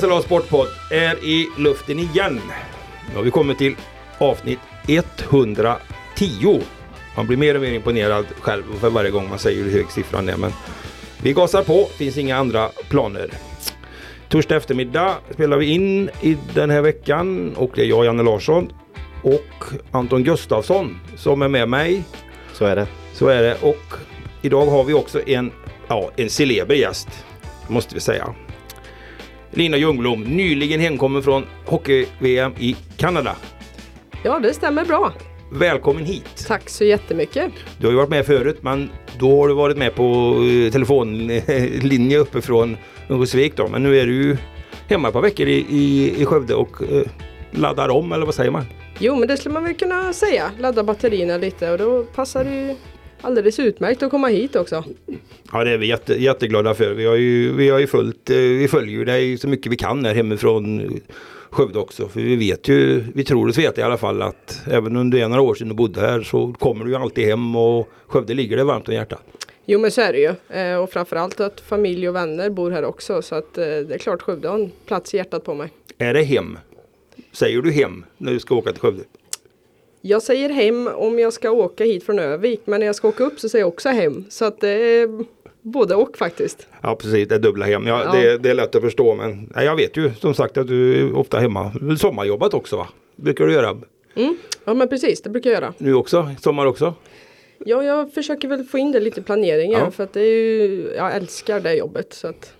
SLA Sportpodd är i luften igen. Nu har vi kommit till avsnitt 110. Man blir mer och mer imponerad själv för varje gång man säger hur hög siffran är. Men vi gasar på, finns inga andra planer. Torsdag eftermiddag spelar vi in i den här veckan och det är jag, Janne Larsson och Anton Gustafsson som är med mig. Så är det. Så är det och idag har vi också en, ja, en celeber gäst måste vi säga. Lina Ljungblom, nyligen hemkommen från hockey-VM i Kanada. Ja, det stämmer bra. Välkommen hit! Tack så jättemycket. Du har ju varit med förut men då har du varit med på eh, telefonlinje uppe från Örnsköldsvik då. Men nu är du hemma ett par veckor i, i, i Skövde och eh, laddar om eller vad säger man? Jo, men det skulle man väl kunna säga. Ladda batterierna lite och då passar det ju alldeles utmärkt att komma hit också. Ja det är vi jätte, jätteglada för. Vi har ju, vi har ju följt, eh, vi följer dig så mycket vi kan här hemifrån Skövde också. För vi vet ju, vi tror oss veta i alla fall att även under några år sedan du bodde här så kommer du ju alltid hem och Skövde ligger det varmt om hjärtat. Jo men så är det ju. Eh, och framförallt att familj och vänner bor här också. Så att eh, det är klart Skövde har en plats i hjärtat på mig. Är det hem? Säger du hem när du ska åka till Skövde? Jag säger hem om jag ska åka hit från Övik. Men när jag ska åka upp så säger jag också hem. Så att det är både och faktiskt. Ja precis, det är dubbla hem. Ja, Ja. Det, det är lätt att förstå men nej, jag vet ju som sagt att du är ofta hemma. Sommarjobbat också va? brukar du göra Mm. Ja men precis, det brukar jag göra. nu också? Sommar också? Ja, jag försöker väl få in det lite i planeringen. Ja. För att det är ju, jag älskar det jobbet. Så att,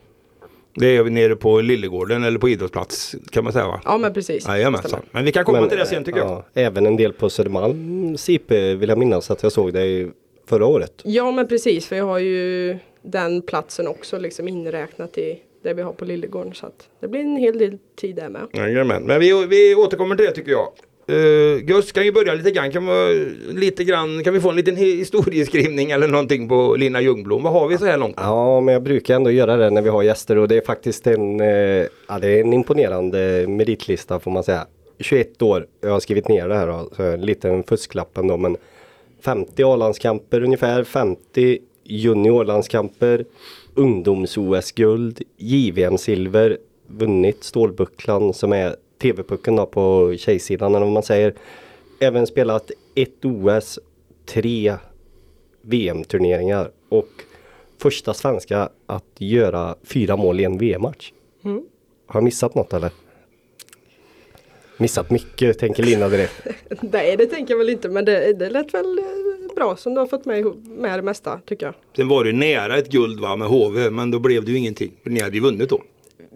Det är nere på Lillegården eller på idrottsplats kan man säga va? ja men precis. Jajamensan. Men vi kan komma Men, till det sen tycker jag. ja, Även en del på Södermalm IP vill jag minnas att jag såg dig förra året. Ja men precis, för jag har ju den platsen också liksom inräknat i det vi har på Lillegården. Så att det blir en hel del tid där med. Jajamän. Men vi, vi återkommer till det tycker jag. Uh, Gus kan ju börja lite grann. Kan, vi, lite grann. kan vi få en liten historieskrivning eller någonting på Lina Ljungblom? Vad har vi så här långt? Ja, men jag brukar ändå göra det när vi har gäster och det är faktiskt en, eh, ja, det är en imponerande meritlista får man säga. 21 år, jag har skrivit ner det här då, så en liten fusklapp ändå men 50 A-landskamper ungefär, 50 juniorlandskamper, ungdoms-OS-guld, JVM-silver, vunnit Stålbucklan som är TV-pucken då på tjejsidan eller vad man säger. Även spelat ett OS, tre VM-turneringar och första svenska att göra fyra mål i en VM-match. Mm. Har jag missat något eller? Missat mycket tänker Lina direkt. Nej det tänker jag väl inte men det, det lät väl eh, bra som du har fått med, med det mesta tycker jag. Sen var det nära ett guld va med HV men då blev det ju ingenting. Ni hade ju vunnit då.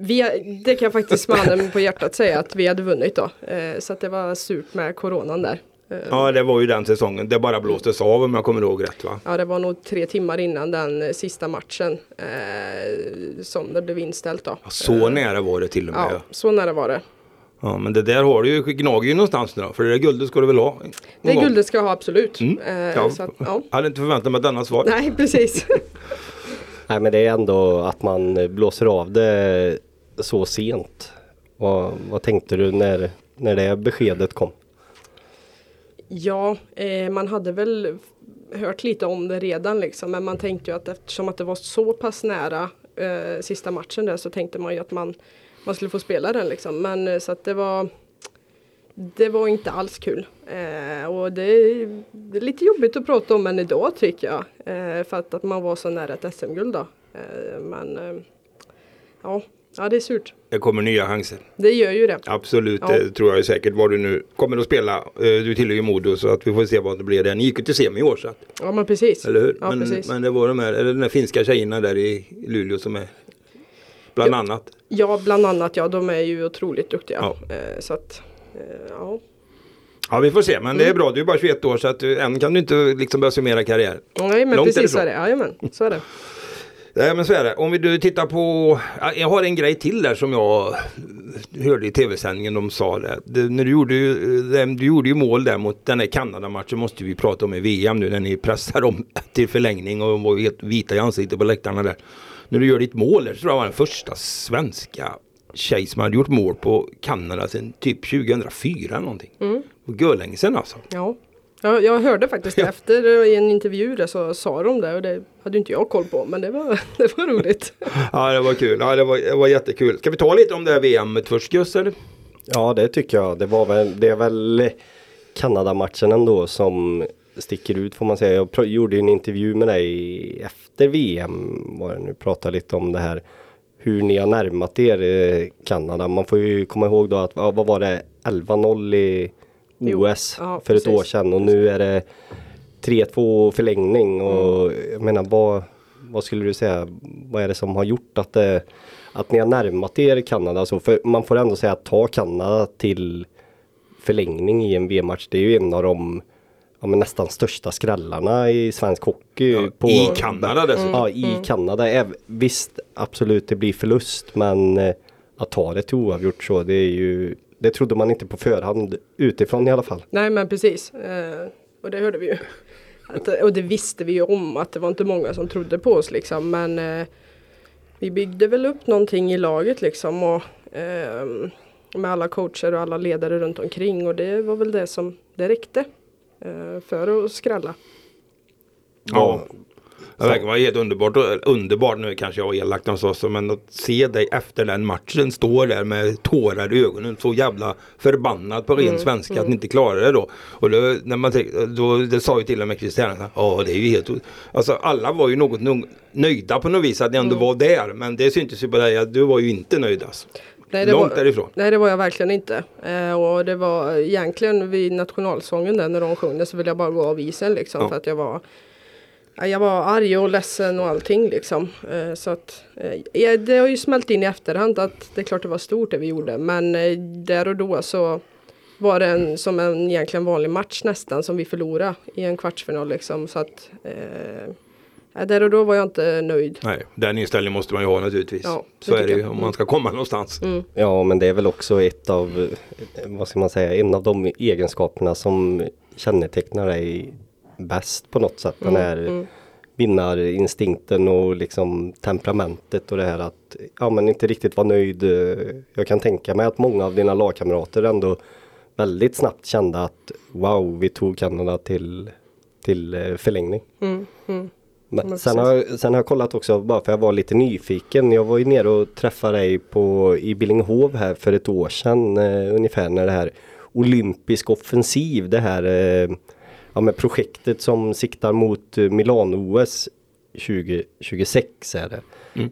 Vi, det kan jag faktiskt med handen på hjärtat säga att vi hade vunnit då. Eh, så att det var surt med coronan där. Eh, Ja det var ju den säsongen. Det bara blåstes av om jag kommer ihåg rätt va? Ja det var nog tre timmar innan den eh, sista matchen eh, som det blev inställt då. Så nära var det till och med. Ja, så nära var det. Ja men det där har du ju gnager ju någonstans nu då. För det där guldet ska du väl ha? Det gång. guldet ska jag ha absolut. Mm. Eh, Ja. så att, ja. Jag hade inte förväntat mig denna svar. Nej precis. Nej men det är ändå att man blåser av det så sent. Vad, vad tänkte du när, när det beskedet kom? ja, eh, man hade väl hört lite om det redan liksom. Men man tänkte ju att eftersom att det var så pass nära eh, sista matchen där så tänkte man ju att man, man skulle få spela den liksom. Men eh, så att det var det var inte alls kul. Eh, och det är, det är lite jobbigt att prata om än idag tycker jag. Eh, för att, att man var så nära ett SM-guld då. Eh, men eh, ja, ja, det är surt. Det kommer nya chanser. Det gör ju det. Absolut, Ja. det tror jag säkert. Vad du nu kommer att spela. Eh, Du tillhör ju Modo så att vi får se vad det blir. Ni gick ju till semi i år så att, Ja men precis. eller hur? Ja, men, precis. men det var de här, eller den här finska tjejerna där i Luleå som är bland Ja. annat. Ja, bland annat ja, de är ju otroligt duktiga. Ja. Eh, så att, eh, ja. Ja vi får se, men Mm. det är bra. Du är bara 21 år så att du, än kan du inte liksom börja summera karriär. Nej men Långt precis så är det. Jajamän, så är det. Nej men så är det. Om vi du tittar på, ja, jag har en grej till där som jag hörde i tv-sändningen de sa det. det när du gjorde, ju- det- du gjorde ju mål där mot den här Kanada-matchen måste vi prata om i VM nu när ni pressar dem till förlängning och var helt vita i ansiktet på läktarna där. När du gör ditt mål där så tror jag var den första svenska tjej som hade gjort mål på Kanada sedan typ 2004 eller någonting. Mm. Och sedan alltså. Ja. Ja, jag hörde faktiskt efter i en intervju där så sa de det och det hade inte jag koll på men det var, det var roligt. Ja det var kul, ja, det, var, det var jättekul. Ska vi ta lite om det här VMet först Gus eller? Ja det tycker jag. Det var väl, det är väl Kanadamatchen ändå som sticker ut får man säga. Jag gjorde en intervju med dig efter VM. Var det nu pratade lite om det här. Hur ni har närmat er eh, Kanada. Man får ju komma ihåg då att vad var det 11-0 i OS ja, för precis. ett år sedan och nu är det 3-2 förlängning och Mm. jag menar vad, vad skulle du säga, vad är det som har gjort att, det, att ni har närmat er Kanada så? För man får ändå säga att ta Kanada till förlängning i en VM-match, det är ju en av de ja, men nästan största skrällarna i svensk hockey. Ja, på, I Kanada dessutom. Ja, i Kanada. Äv- Visst, absolut det blir förlust men eh, att ta det till oavgjort så det är ju det trodde man inte på förhand utifrån i alla fall. Nej men precis. Eh, och det hörde vi ju. Att, och det visste vi ju om att det var inte många som trodde på oss liksom. Men eh, vi byggde väl upp någonting i laget liksom. Och, ehm, med alla coacher och alla ledare runt omkring. Och det var väl det som det räckte. eh, för att skrälla. Ja. Det verkar vara helt underbart. Underbart nu kanske jag var elak någonstans. Men att se dig efter den matchen stå där med tårar i ögonen. Så jävla förbannad på ren svenska att ni inte klarade det då. Och då, när man då, det sa ju till och med Christian. Ja det är ju helt Alltså alla var ju något nöjda på något vis att ni ändå var där. Men det syntes ju på dig att du var ju inte nöjd alltså. Nej, det Långt var, därifrån. Nej det var jag verkligen inte. Eh, och det var egentligen vid nationalsången där när de sjunger så ville jag bara gå av isen liksom. Ja. För att jag var jag var arg och ledsen och allting liksom. Eh, så att eh, det har ju smält in i efterhand att det är klart det var stort det vi gjorde. Men eh, där och då så var det en, som en egentligen vanlig match nästan som vi förlorade i en kvartsfinal liksom. Så att eh, där och då var jag inte nöjd. Nej, den inställningen måste man ju ha naturligtvis. Ja, så är det ju om man ska komma någonstans. Ja men det är väl också ett av, vad ska man säga, en av de egenskaperna som kännetecknar dig bäst på något sätt. Den här vinnarinstinkten och liksom temperamentet och det här att ja men inte riktigt vara nöjd. Jag kan tänka mig att många av dina lagkamrater ändå väldigt snabbt kände att wow vi tog Kanada till, till eh, förlängning. Mm, mm. Men sen, har, sen har jag kollat också bara för jag var lite nyfiken. Jag var ju nere och träffade dig på, i Billingehov här för ett år sedan eh, ungefär när det här Olympisk offensiv, det här eh, ja, med projektet som siktar mot eh, Milano-OS 2026 är det.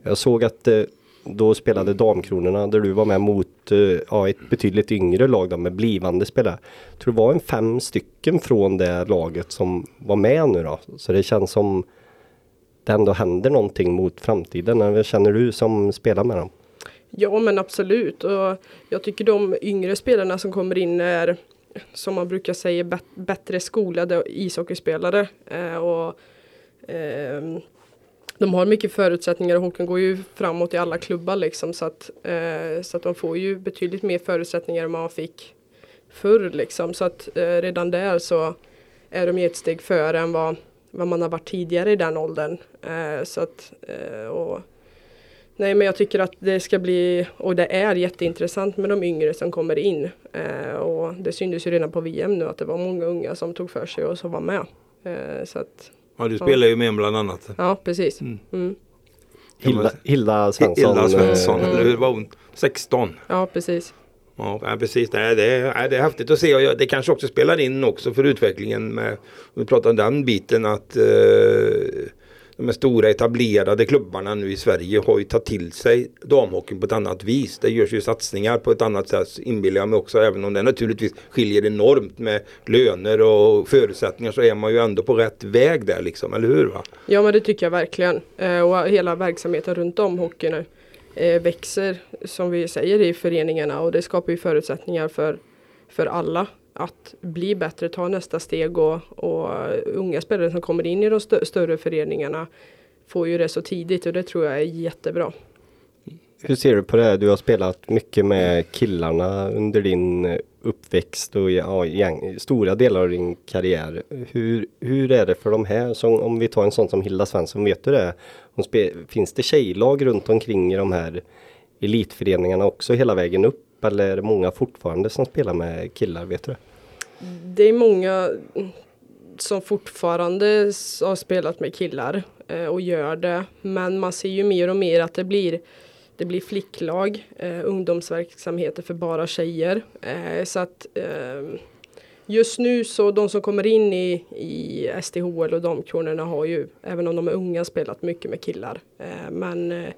Jag såg att eh, då spelade Damkronorna där du var med mot eh, ja, ett betydligt yngre lag då, med blivande spelare. Jag tror det var en fem stycken från det laget som var med nu då. Så det känns som det ändå händer någonting mot framtiden. Eller känner du som spelar med dem? Ja men absolut och jag tycker de yngre spelarna som kommer in är som man brukar säga bet- bättre skolade ishockeyspelare. Eh, och, eh, de har mycket förutsättningar och hockeyn går ju framåt i alla klubbar liksom så att, eh, så att de får ju betydligt mer förutsättningar än man fick förr liksom. Så att eh, redan där så är de ju ett steg före än vad, vad man har varit tidigare i den åldern. Eh, så att, eh, och, Nej men jag tycker att det ska bli, och det är jätteintressant med de yngre som kommer in. Eh, och det syntes ju redan på VM nu att det var många unga som tog för sig och som var med. Eh, så att, Ja, du spelar ju med bland annat. ja precis. Mm. Hilda, Hilda Svensson. Hilda Svensson, eh, eller hur var hon? 16. Ja precis. Ja, ja, precis. Nej, det, är, det är häftigt att se och det kanske också spelar in också för utvecklingen med, om vi pratar om den biten att eh, de här stora etablerade klubbarna nu i Sverige har ju tagit till sig damhockeyn på ett annat vis. Det görs ju satsningar på ett annat sätt inbillar jag mig också även om det naturligtvis skiljer enormt med löner och förutsättningar så är man ju ändå på rätt väg där liksom, eller hur? Va? Ja men det tycker jag verkligen. Eh, och hela verksamheten runt om hockeyn nu växer som vi säger i föreningarna och det skapar ju förutsättningar för, för alla att bli bättre, ta nästa steg och, och unga spelare som kommer in i de stö- större föreningarna får ju det så tidigt och det tror jag är jättebra. Hur ser du på det? här? Du har spelat mycket med killarna under din uppväxt och ja, gäng- stora delar av din karriär. Hur, hur är det för de här? Som, om vi tar en sån som Hilda Svensson, vet du det? Hon finns det tjejlag runt omkring i de här elitföreningarna också hela vägen upp? Eller är det många fortfarande som spelar med killar? Vet du det? Är många som fortfarande har spelat med killar eh, och gör det. Men man ser ju mer och mer att det blir det blir flicklag, eh, ungdomsverksamheter för bara tjejer. Eh, så att eh, just nu så de som kommer in i, i STHL och damkronorna har ju, även om de är unga, spelat mycket med killar. Eh, men eh,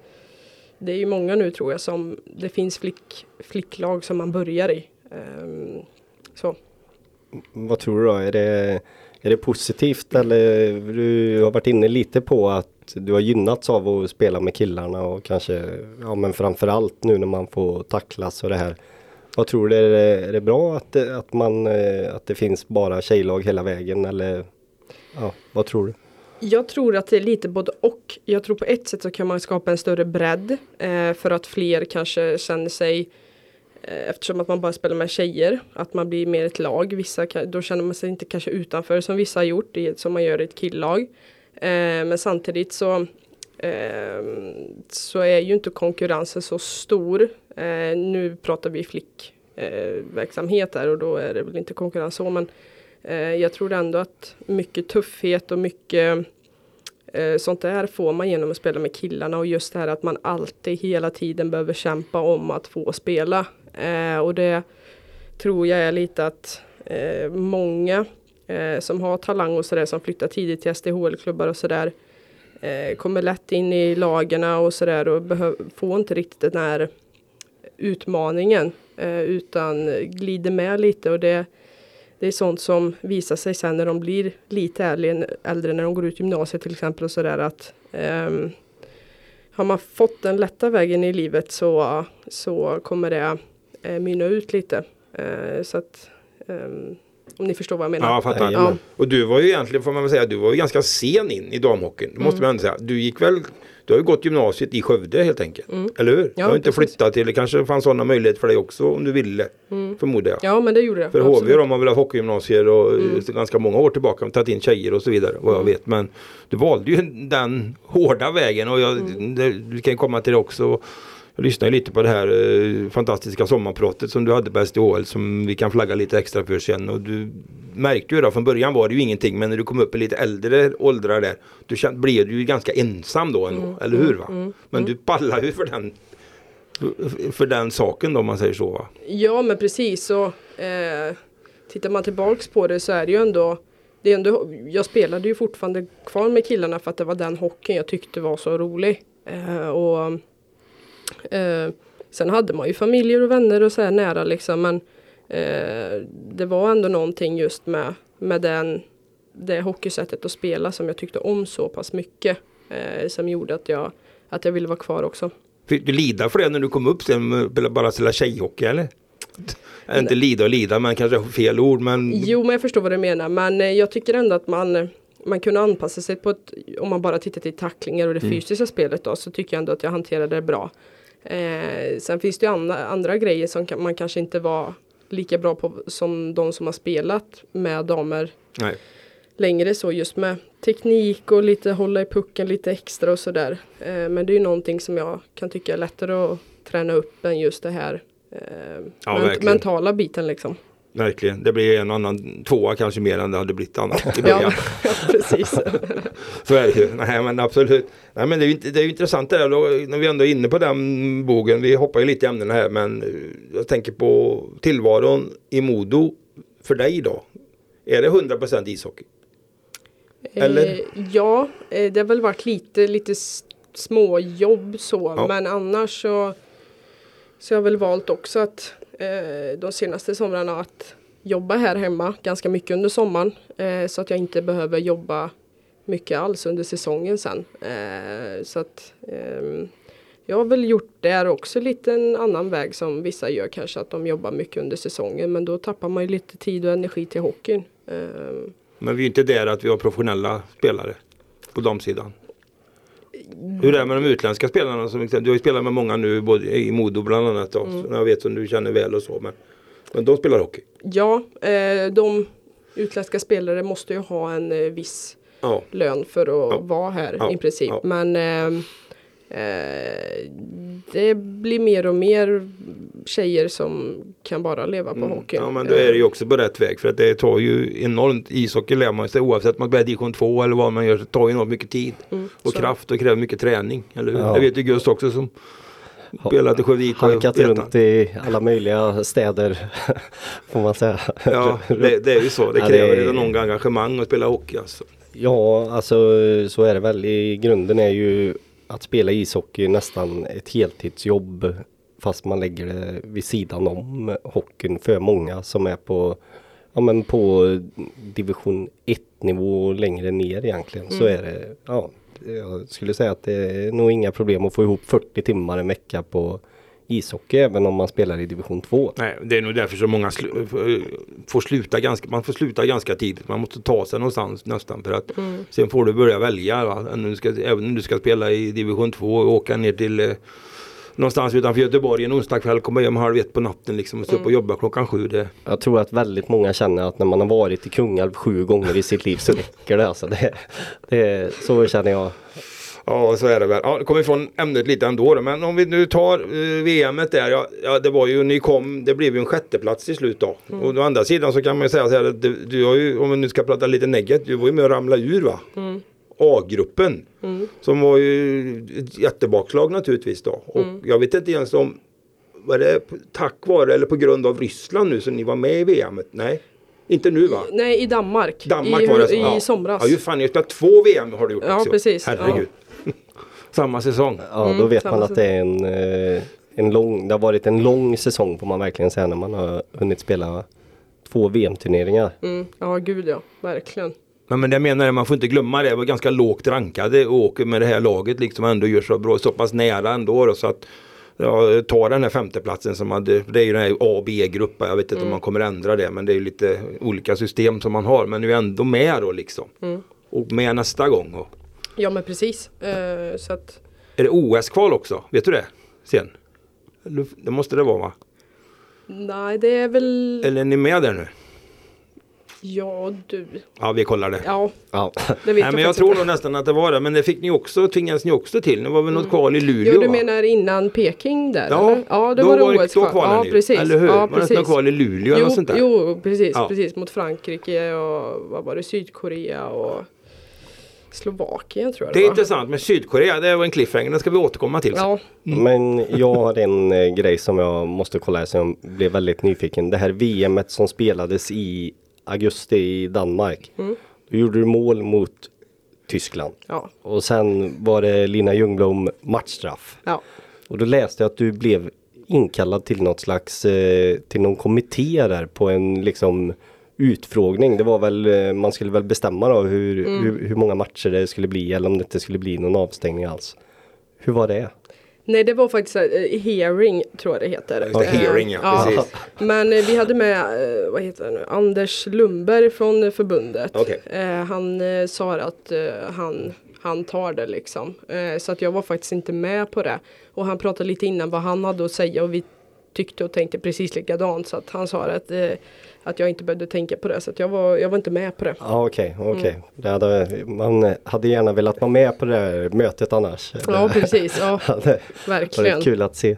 det är ju många nu tror jag som det finns flick, flicklag som man börjar i. Um, så. Vad tror du då? Är det, är det positivt eller du har varit inne lite på att du har gynnats av att spela med killarna och kanske, ja men framförallt nu när man får tacklas och det här. Vad tror du, är det, är det bra att, det- att, man, eh, att det finns bara tjejlag hela vägen eller ja, vad tror du? Jag tror att det är lite både och. Jag tror på ett sätt så kan man skapa en större bredd eh, för att fler kanske känner sig eh, eftersom att man bara spelar med tjejer, att man blir mer ett lag. Vissa, kan- då känner man sig inte kanske utanför som vissa har gjort, i, som man gör i ett killag. Eh, men samtidigt så, eh, så är ju inte konkurrensen så stor. Eh, nu pratar vi flickverksamhet eh, där och då är det väl inte konkurrens så men eh, Eh, jag tror ändå att mycket tuffhet och mycket eh, sånt där får man genom att spela med killarna och just det här att man alltid hela tiden behöver kämpa om att få spela. Eh, och det tror jag är lite att eh, många eh, som har talang och sådär som flyttar tidigt till SDHL-klubbar och sådär eh, kommer lätt in i lagarna och sådär och får inte riktigt den här utmaningen eh, utan glider med lite och det, det är sånt som visar sig sen när de blir lite äldre, när de går ut gymnasiet till exempel och sådär att ehm, har man fått den lätta vägen i livet så, så kommer det eh, mynna ut lite. Eh, så att ehm, om ni förstår vad jag menar. Ja, jag fattar. Jajamän. Och du var ju egentligen, får man väl säga, du var ju ganska sen in i damhockeyn. Det måste Mm. man ändå säga. Du gick väl, du har ju gått gymnasiet i Skövde helt enkelt. Eller hur? du har inte Mm. precis. flyttat till, det kanske fanns sådana möjligheter för dig också om du ville. Förmodar jag. Mm. Ja men det gjorde det. För absolut. Mm. HV de har väl haft hockeygymnasier och eh, ganska många år tillbaka och tagit in tjejer och så vidare vad jag vet. Men du valde ju den hårda vägen och jag, Mm. det, vi kan komma till det också. Jag lyssnade lite på det här eh, fantastiska sommarpratet som du hade på SDHL som vi kan flagga lite extra för sen. Och du märkte ju då från början var det ju ingenting men när du kom upp i lite äldre åldrar där du kände, blev du ju ganska ensam då ändå, Mm. eller hur? va? Men du pallar ju för den för den saken då om man säger så va? Ja men precis så eh, tittar man tillbaks på det så är det ju ändå det är ändå, jag spelade ju fortfarande kvar med killarna för att det var den hockeyn jag tyckte var så rolig. Eh, och eh, Sen hade man ju familjer och vänner och så här nära liksom men eh, det var ändå någonting just med, med den, det hockeysättet att spela som jag tyckte om så pass mycket. Eh, som gjorde att jag, att jag ville vara kvar också. Fick du lida för det när du kom upp sen bara spela tjejhockey eller? Äh, Inte lida och lida men kanske fel ord men Jo, men jag förstår vad du menar. Men eh, jag tycker ändå att man, eh, man kunde anpassa sig på ett, om man bara tittar till tacklingar och det fysiska spelet då, så tycker jag ändå att jag hanterade det bra. Eh, sen finns det ju andra, andra grejer som kan, man kanske inte var lika bra på som de som har spelat med damer nej. längre så just med teknik och lite hålla i pucken lite extra och sådär. Eh, men det är ju någonting som jag kan tycka är lättare att träna upp än just det här eh, Ja, ment- verkligen. mentala biten liksom. Verkligen. Det blir en och annan tvåa kanske mer än det hade blivit annat i Ja, precis. Så är det ju. Nej men absolut. Nej men det är ju, det är ju intressant det där då, när vi ändå är inne på den bogen. Vi hoppar ju lite i ämnena här men eh, jag tänker på tillvaron i Modo för dig då. Är det 100% ishockey? Eller? Eh, ja, eh, det har väl varit lite, lite s- små jobb så. Ja. Men annars så, så har jag väl valt också att eh, Eh, de senaste somrarna att jobba här hemma ganska mycket under sommaren. Eh, så att jag inte behöver jobba mycket alls under säsongen sen. Eh, så att ehm, jag har väl gjort där också lite en annan väg som vissa gör kanske att de jobbar mycket under säsongen. Men då tappar man ju lite tid och energi till hockeyn. Ehm. Men vi är inte där att vi har professionella spelare på damsidan. Hur är det med de utländska spelarna? Som, du har ju spelat med många nu både i Modo bland annat. Då, Mm. Jag vet som du känner väl och så. Men, men de spelar hockey. Ja, eh, de utländska spelare måste ju ha en eh, viss Ja. lön för att Ja. vara här Ja. i princip. Men eh, eh, det blir mer och mer tjejer som kan bara leva på hockeyn. Mm. Ja men då är det ju också på rätt väg för att det tar ju enormt ishockey lär man sig oavsett om man börjar division 2 eller vad man gör. Det tar ju enormt mycket tid Mm, och så. kraft och kräver mycket träning. Eller hur? Ja. Jag vet ju Gust också som spelat i Skövde IK. Halkat runt i alla möjliga städer får man säga. Ja det, det är ju så. Det Ja, kräver det- ett enormt engagemang att spela hockey alltså. Ja, alltså så är det väl. I grunden är ju att spela ishockey nästan ett heltidsjobb. Fast man lägger det vid sidan om hockeyn för många som är på, ja, men på division 1 nivå längre ner egentligen. Så är det, ja, jag skulle säga att det är nog inga problem att få ihop 40 timmar en vecka på ishockey även om man spelar i division 2. Nej, det är nog därför så många slu får sluta ganska, man får sluta ganska tidigt. Man måste ta sig någonstans nästan för att sen får du börja välja. Va? Om du ska, även om du ska spela i division 2 och åka ner till eh, någonstans utanför Göteborg en onsdagkväll, komma hem halv ett på natten liksom och stå upp och jobba klockan sju. Det, Jag tror att väldigt många känner att när man har varit i Kungälv sju gånger i sitt liv så räcker det. Alltså det, det så känner jag. Ja, så är det väl. Ja, det kommer ifrån ämnet lite ändå. då. Men om vi nu tar eh, VMet där. Ja, ja, det var ju, ni kom, det blev ju en sjätteplats till slut då. Och å andra sidan så kan man ju säga så här att du, du har ju, om vi nu ska prata lite negativt, du var ju med och ramla ur va? A-gruppen. Som var ju ett jättebakslag naturligtvis då. Och jag vet inte ens om var det tack vare eller på grund av Ryssland nu som ni var med i VMet? Nej, inte nu va? Nej, i Danmark. Danmark I, var det. I ja. somras. Ja, ju fan, spelat två VM har du gjort Ja, också. precis. Herregud. Samma säsong. Ja, då Mm, vet man att det är en, eh, en lång, det har varit en lång säsong får man verkligen säga när man har hunnit spela två VM-turneringar. Mm, ja, gud ja. Verkligen. Men, men det menar jag, man får inte glömma det. Det var ganska lågt rankade och åker med det här laget liksom ändå gör så bra, så pass nära ändå då, så att ja, ta den här femteplatsen som hade, det är ju den här A och B-gruppen, jag vet inte om man kommer ändra det men det är ju lite olika system som man har men nu är ändå med då liksom. Och med nästa gång. Och, Ja, men precis. Eh, så att, är det OS-kval också? Vet du det? Sen? Eller- Det måste det vara va? nej, det är väl... Eller är ni med där nu? Ja, du. Ja vi kollar det. Ja, Ja. det vet Nej, men jag tror nog nästan att det var det. Men det fick ni också, tvingades ni också till. Det var väl något kval i Luleå Jo, du va? menar innan Peking där? Ja, eller? ja det då var det var det- OS då kval. kvalade Ja, ni. precis. Eller hur? Ja, Var det precis. något kval i Luleå eller jo, något sånt där? Jo, precis, Ja. precis. Mot Frankrike och vad var det? Sydkorea och Slovakien tror jag Det är var. intressant med Sydkorea. Det var en cliffhanger. Den ska vi återkomma till. Ja, Men jag har en eh, grej som jag måste kolla här som jag blev väldigt nyfiken. Det här VMet som spelades i augusti i Danmark. Då gjorde du mål mot Tyskland. ja, Och sen var det Lina Ljungblom matchstraff. ja. Och då läste jag att du blev inkallad till något slags, eh, till någon kommitté där på en liksom utfrågning. Det var väl, eh, man skulle väl bestämma då hur, hur, hur många matcher det skulle bli eller om det inte skulle bli någon avstängning alls. Hur var det? Nej det var faktiskt eh, hearing tror jag det heter. Det, Eh, hearing, ja, precis. Men vi hade med, vad heter det nu, Anders Lundberg från förbundet. Eh, han sa att han, han tar det liksom. Så att jag var faktiskt inte med på det. Och han pratade lite innan vad han hade att säga och vi tyckte och tänkte precis likadant. Så att han sa att, eh, att jag inte behövde tänka på det. Så att jag var, jag var inte med på det. Ja okej, okej. Det hade, Man hade gärna velat vara med på det här mötet annars. Ja precis, ja verkligen. varit kul att se.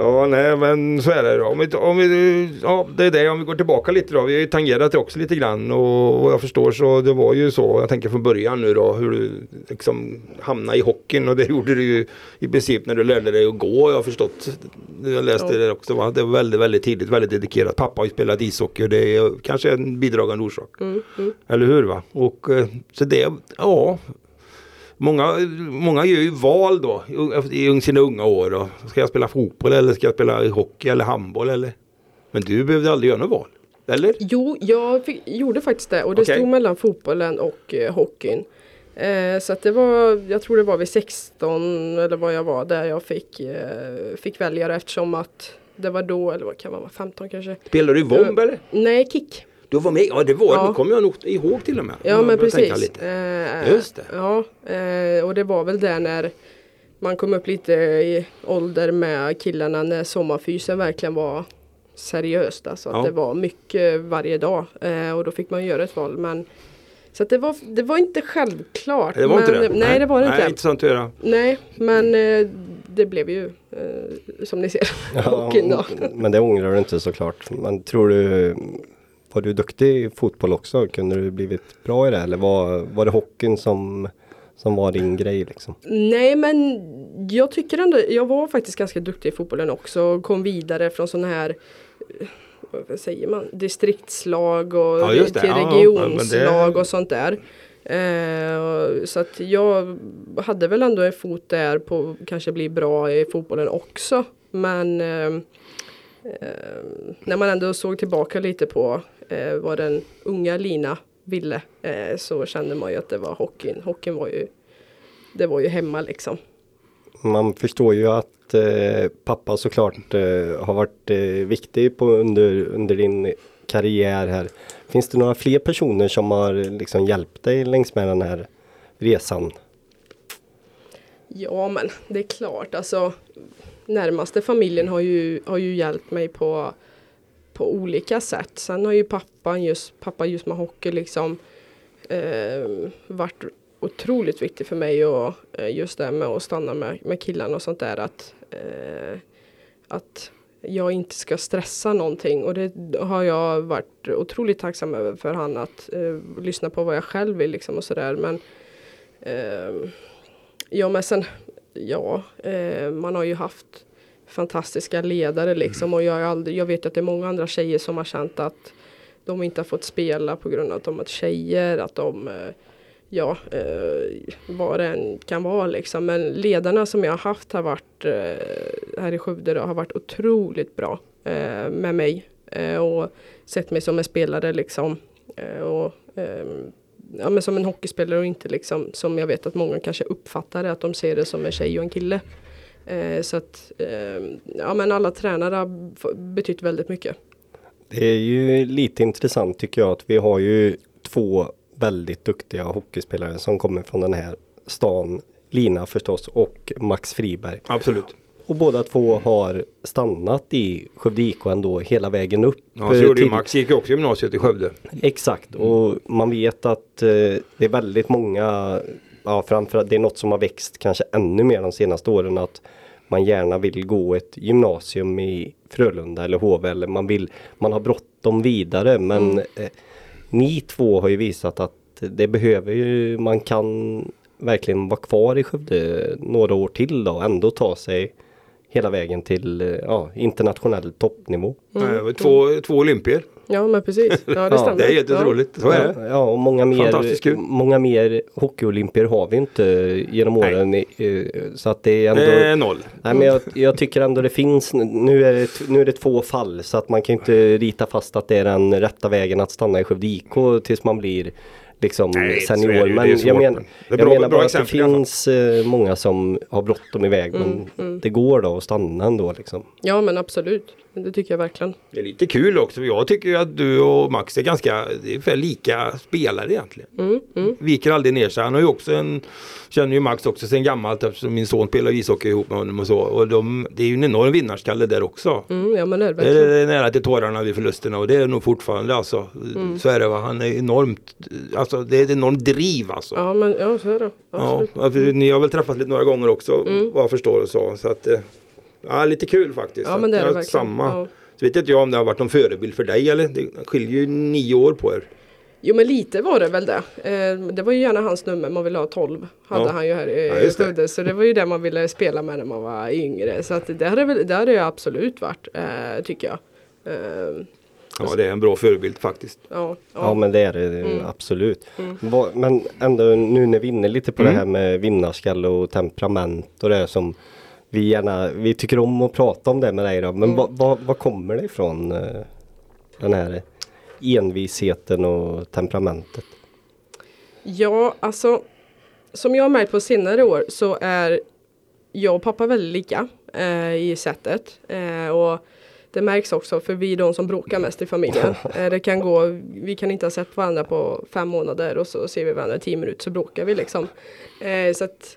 Ja, nej, men så är det då. Om vi, om vi, ja, det är det. Om vi går tillbaka lite då. Vi har ju tangerat det också lite grann och vad jag förstår så det var ju så. Jag tänker från början nu då hur du liksom hamnade i hockeyn och det gjorde du ju i princip när du lärde dig att gå. Jag har förstått. Jag läste Ja. det också. Va? Det var väldigt, väldigt tidigt, väldigt dedikerat. Pappa har ju spelat ishockey och det är kanske en bidragande orsak. Mm, mm. Eller hur va? Och eh, så det, ja. Många, många gör ju val då i sina unga år. Då. Ska jag spela fotboll eller ska jag spela hockey eller handboll eller? Men du behövde aldrig göra något val. Eller? Jo, jag fick, gjorde faktiskt det och det Okej. stod mellan fotbollen och eh, hockeyn. Eh, så att det var, jag tror det var vid 16 eller vad jag var där jag fick, eh, fick välja det eftersom att det var då, eller vad kan man vara, 15 kanske? Spelar du i Vomb eller? Nej, kick. Du var med? Ja det var Ja. det. kommer jag nog ihåg till och med. Ja Jag men precis. lite. Eh, Just det. Ja, eh, och det var väl där när man kom upp lite i ålder med killarna när sommarfysen verkligen var seriöst. Alltså Ja. att det var mycket varje dag eh, och då fick man göra ett val. Men, så att det, var, det var inte självklart. Det var men, inte det? Nej, det var det Nej, inte. intressant att höra. Nej, men eh, det blev ju eh, som ni ser Ja, men det ångrar du inte såklart. Men tror du, var du duktig i fotboll också? Kunde du blivit bra i det? Eller var, var det hockeyn som, som var din grej liksom? Nej men jag tycker ändå, jag var faktiskt ganska duktig i fotbollen också. Kom vidare från sådana här eh, vad säger man, distriktslag och Ja, till regionslag och sånt där. Eh, och- så att jag hade väl ändå en fot där på kanske bli bra i fotbollen också. Men eh, eh, när man ändå såg tillbaka lite på eh, vad den unga Lina ville eh, så kände man ju att det var hockeyn. Hockeyn var ju det var ju hemma liksom. Man förstår ju att eh, pappa såklart eh, har varit eh, viktig på under, under din karriär här. Finns det några fler personer som har liksom hjälpt dig längs med den här resan? Ja men det är klart alltså närmaste familjen har ju, har ju hjälpt mig på, på olika sätt. Sen har ju pappan just, pappa just med hockey liksom eh, varit otroligt viktig för mig och eh, just det med att stanna med, med killarna och sånt där att, eh, att jag inte ska stressa någonting och det har jag varit otroligt tacksam över för han att eh, lyssna på vad jag själv vill liksom och sådär men eh, Ja men sen, ja, eh, man har ju haft fantastiska ledare liksom och jag, aldrig, jag vet att det är många andra tjejer som har känt att de inte har fått spela på grund av att de är tjejer, att de, eh, ja, eh, vad det än kan vara liksom. Men ledarna som jag har haft har varit eh, här i Skövde då, har varit otroligt bra eh, med mig eh, och sett mig som en spelare liksom. Eh, och, ehm, ja, men som en hockeyspelare och inte liksom som jag vet att många kanske uppfattar det att de ser det som en tjej och en kille. Eh, så att eh, ja men alla tränare har betytt väldigt mycket. Det är ju lite intressant tycker jag att vi har ju två väldigt duktiga hockeyspelare som kommer från den här stan. Lina förstås och Max Friberg. Absolut. Och båda två har stannat i Skövde IK ändå hela vägen upp. Ja, så gjorde ju Max, gick också gymnasiet i Skövde. Exakt och man vet att eh, det är väldigt många, ja framförallt det är något som har växt kanske ännu mer de senaste åren att man gärna vill gå ett gymnasium i Frölunda eller HV eller man vill, man har bråttom vidare men eh, ni två har ju visat att det behöver ju, man kan verkligen vara kvar i Skövde några år till då och ändå ta sig hela vägen till eh, ja, internationell toppnivå. Eh, Två, två olympier. Ja men precis, ja det Ja, stämmer. Det är helt ja. otroligt. Så är det. Ja, och många mer, många mer hockeyolympier har vi inte genom Nej. åren. eh, Så att det är ändå... Det är noll. Nej, men jag, jag tycker ändå det finns, nu är det, nu är det två fall så att man kan inte rita fast att det är den rätta vägen att stanna i Skövde IK tills man blir liksom Nej, senior. ju. Men jag, men, men det är jag bra- menar bra bara att det finns eh, många som har bråttom iväg Mm, men det går då att stanna ändå liksom. Ja men absolut, det tycker jag verkligen. Det är lite kul också. Jag tycker ju att du och Max är ganska är lika spelare egentligen. Mm, mm. Viker aldrig ner sig. Han har ju också en, känner ju Max också sen gammalt eftersom min son spelar ishockey ihop med honom och så. Och de, det är ju en enorm vinnarskalle där också. Mm, ja men det är det Det är nära till tårarna vid förlusterna och det är nog fortfarande alltså. Mm. Så är det va. Han är enormt, alltså det är ett enormt driv alltså. Ja men ja så är det. Ja, Absolut. ja, för ni har väl träffats lite några gånger också Mm. vad jag förstår och så. så att, eh, ja, lite kul faktiskt. Ja men det är det verkligen. Samma. Ja. Så vet inte jag om det har varit någon förebild för dig eller? Det skiljer ju nio år på er. Jo men lite var det väl det. Eh, det var ju gärna hans nummer, man ville ha 12. Hade Ja. han ju här Ja, i det. Skövde. Så det var ju det man ville spela med när man var yngre. Så att det hade väl, det hade jag absolut varit, eh, tycker jag. Eh, Ja det är en bra förebild faktiskt. ja, Ja, ja. men det är det Mm. absolut. Vad- Men ändå nu när vi är inne lite på Mm. det här med vinnarskalle och temperament och det som vi gärna, vi tycker om att prata om det med dig då. Men Mm. vad, vad, vad kommer det ifrån eh, den här envisheten och temperamentet? Ja, alltså som jag har märkt på senare år så är jag och pappa väldigt lika eh, i sättet. Eh, och det märks också för vi är de som bråkar mest i familjen. eh, det kan gå, vi kan inte ha sett varandra på fem månader och så ser vi varandra i tio minuter så bråkar vi liksom. Eh, så att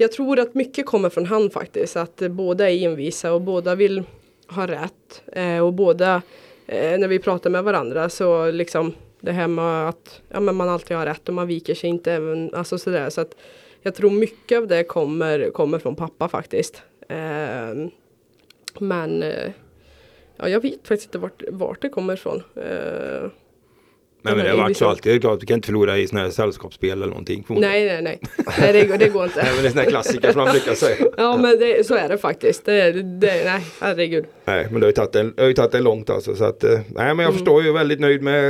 jag tror att mycket kommer från han faktiskt. Att båda är envisa och båda vill ha rätt. Eh, och båda, eh, när vi pratar med varandra så liksom det här med att ja, men man alltid har rätt och man viker sig inte. Även, alltså sådär. Så att jag tror mycket av det kommer, kommer från pappa faktiskt. Eh, men eh, ja, jag vet faktiskt inte vart, vart det kommer ifrån. Eh, Nej men det så alltid. Det är klart du kan inte förlora i sådana här sällskapsspel eller någonting. Nej, nej, nej. nej det, det går inte. Nej men det är sådana här klassiker som man brukar säga. ja men det, så är det faktiskt. Det, det, nej, herregud. Nej men det har ju tagit det har ju tagit en långt alltså. Så att, eh, nej men jag Mm. förstår ju väldigt nöjd med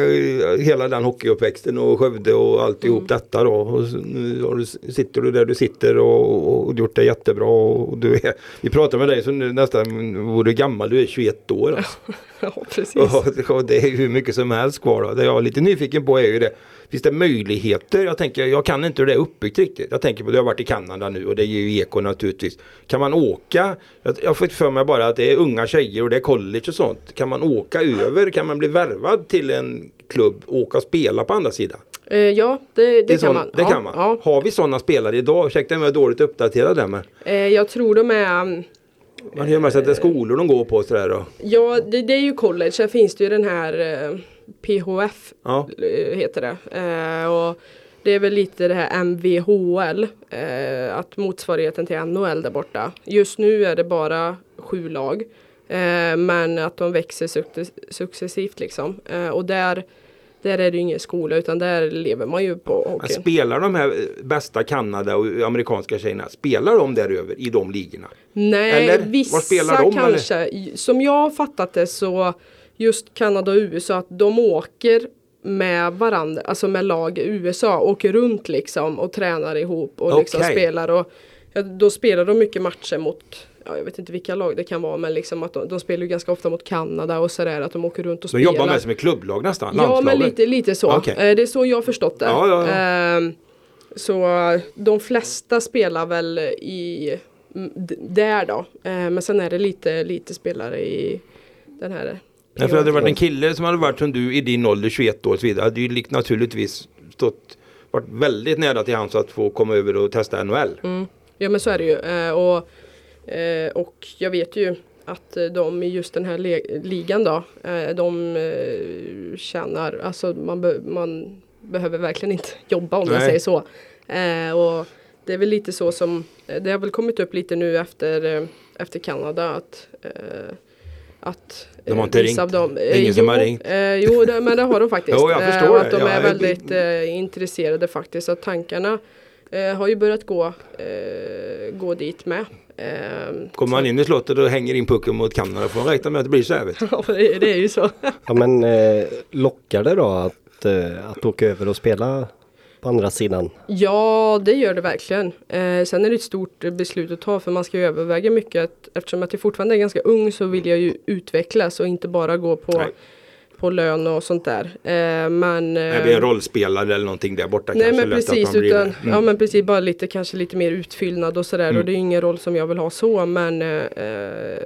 eh, hela den hockeyuppväxten och Skövde och alltihop Mm. detta då. Och så nu har du, sitter du där du sitter och, och gjort det jättebra. Och du är, vi pratar med dig som nu nästan vore gammal. Du är 21 år alltså. Ja, precis. Och, och det är hur mycket som helst kvar då. Det jag är lite nyfiken på är ju det. Finns det möjligheter? Jag tänker, jag kan inte hur det är uppbyggt riktigt. Jag tänker på, du har varit i Kanada nu och det är ju eko naturligtvis. Kan man åka? Jag, jag får för mig bara att det är unga tjejer och det är college och sånt. Kan man åka över? Kan man bli värvad till en klubb och åka och spela på andra sidan? Eh, ja, det, det, Det, kan sån- man. Det kan man. Ja. Har vi sådana spelare idag? Ursäkta om jag är dåligt uppdaterad där men. Eh, jag tror de är mm, Man hör med sig att det är skolor de går på sådär då. Ja, det, det är ju college. Sen finns det ju den här eh, PHF Ja. eh, heter det. Eh, och det är väl lite det här MVHL, eh, att motsvarigheten till NHL där borta. Just nu är det bara sju lag. Men att de växer succes- successivt liksom. Och där, där är det ju ingen skola utan där lever man ju på Men hockey. spelar de här bästa Kanada och amerikanska tjejerna, spelar de där över i de ligorna? Nej, Eller? Vissa spelar de, eller? kanske. Som jag har fattat det så just Kanada och USA att de åker med varandra, alltså med lag i USA, åker runt liksom och tränar ihop och liksom Okej. spelar och ja, då spelar de mycket matcher mot Ja, jag vet inte vilka lag det kan vara men liksom att de, de spelar ju ganska ofta mot Kanada och sådär att de åker runt och De spelar. jobbar med som ett klubblag nästan? Ja men lite, lite så. Okej. Eh, Det är så jag har förstått det. Ja, ja. Ehm, Så de flesta spelar väl i där då. Eh, Men sen är det lite, lite spelare i den här. Ja, för hade det varit en kille som hade varit som du i din ålder, 21 år och så vidare, hade ju naturligtvis stått, varit väldigt nära till hands att få komma över och testa NHL. Mm. Ja men så är det ju. Eh, Och, eh, och jag vet ju att de i just den här ligan då, eh, de eh, tjänar, alltså man, be- man behöver verkligen inte jobba om man Nej. säger så. Och det är väl lite så som, det har väl kommit upp lite nu efter, efter Kanada att att De har inte vissa ringt. Av dem, eh, Ingen som jo, har ringt. Eh, jo, det, men det har de faktiskt. Jo, jag Eh, förstår det. att de Ja, är väldigt eh, intresserade faktiskt. Så att tankarna eh, har ju börjat gå, eh, gå dit med. Eh, Kommer man in i slottet och hänger in pucken mot Kanada får man räkna med att det blir så här. Ja, det, det är ju så. Ja men eh, lockar det då att, eh, att åka över och spela på andra sidan? Ja, det gör det verkligen. Eh, sen är det ett stort beslut att ta för man ska ju överväga mycket. Att, eftersom att jag fortfarande är ganska ung så vill jag ju utvecklas och inte bara gå på, Nej. på lön och sånt där. Eh, men, Det eh, blir en rollspelare eller någonting där borta Nej kanske. men precis, man blir utan, det. Mm. ja men precis bara lite kanske lite mer utfyllnad och sådär Mm. och det är ingen roll som jag vill ha så men eh, eh,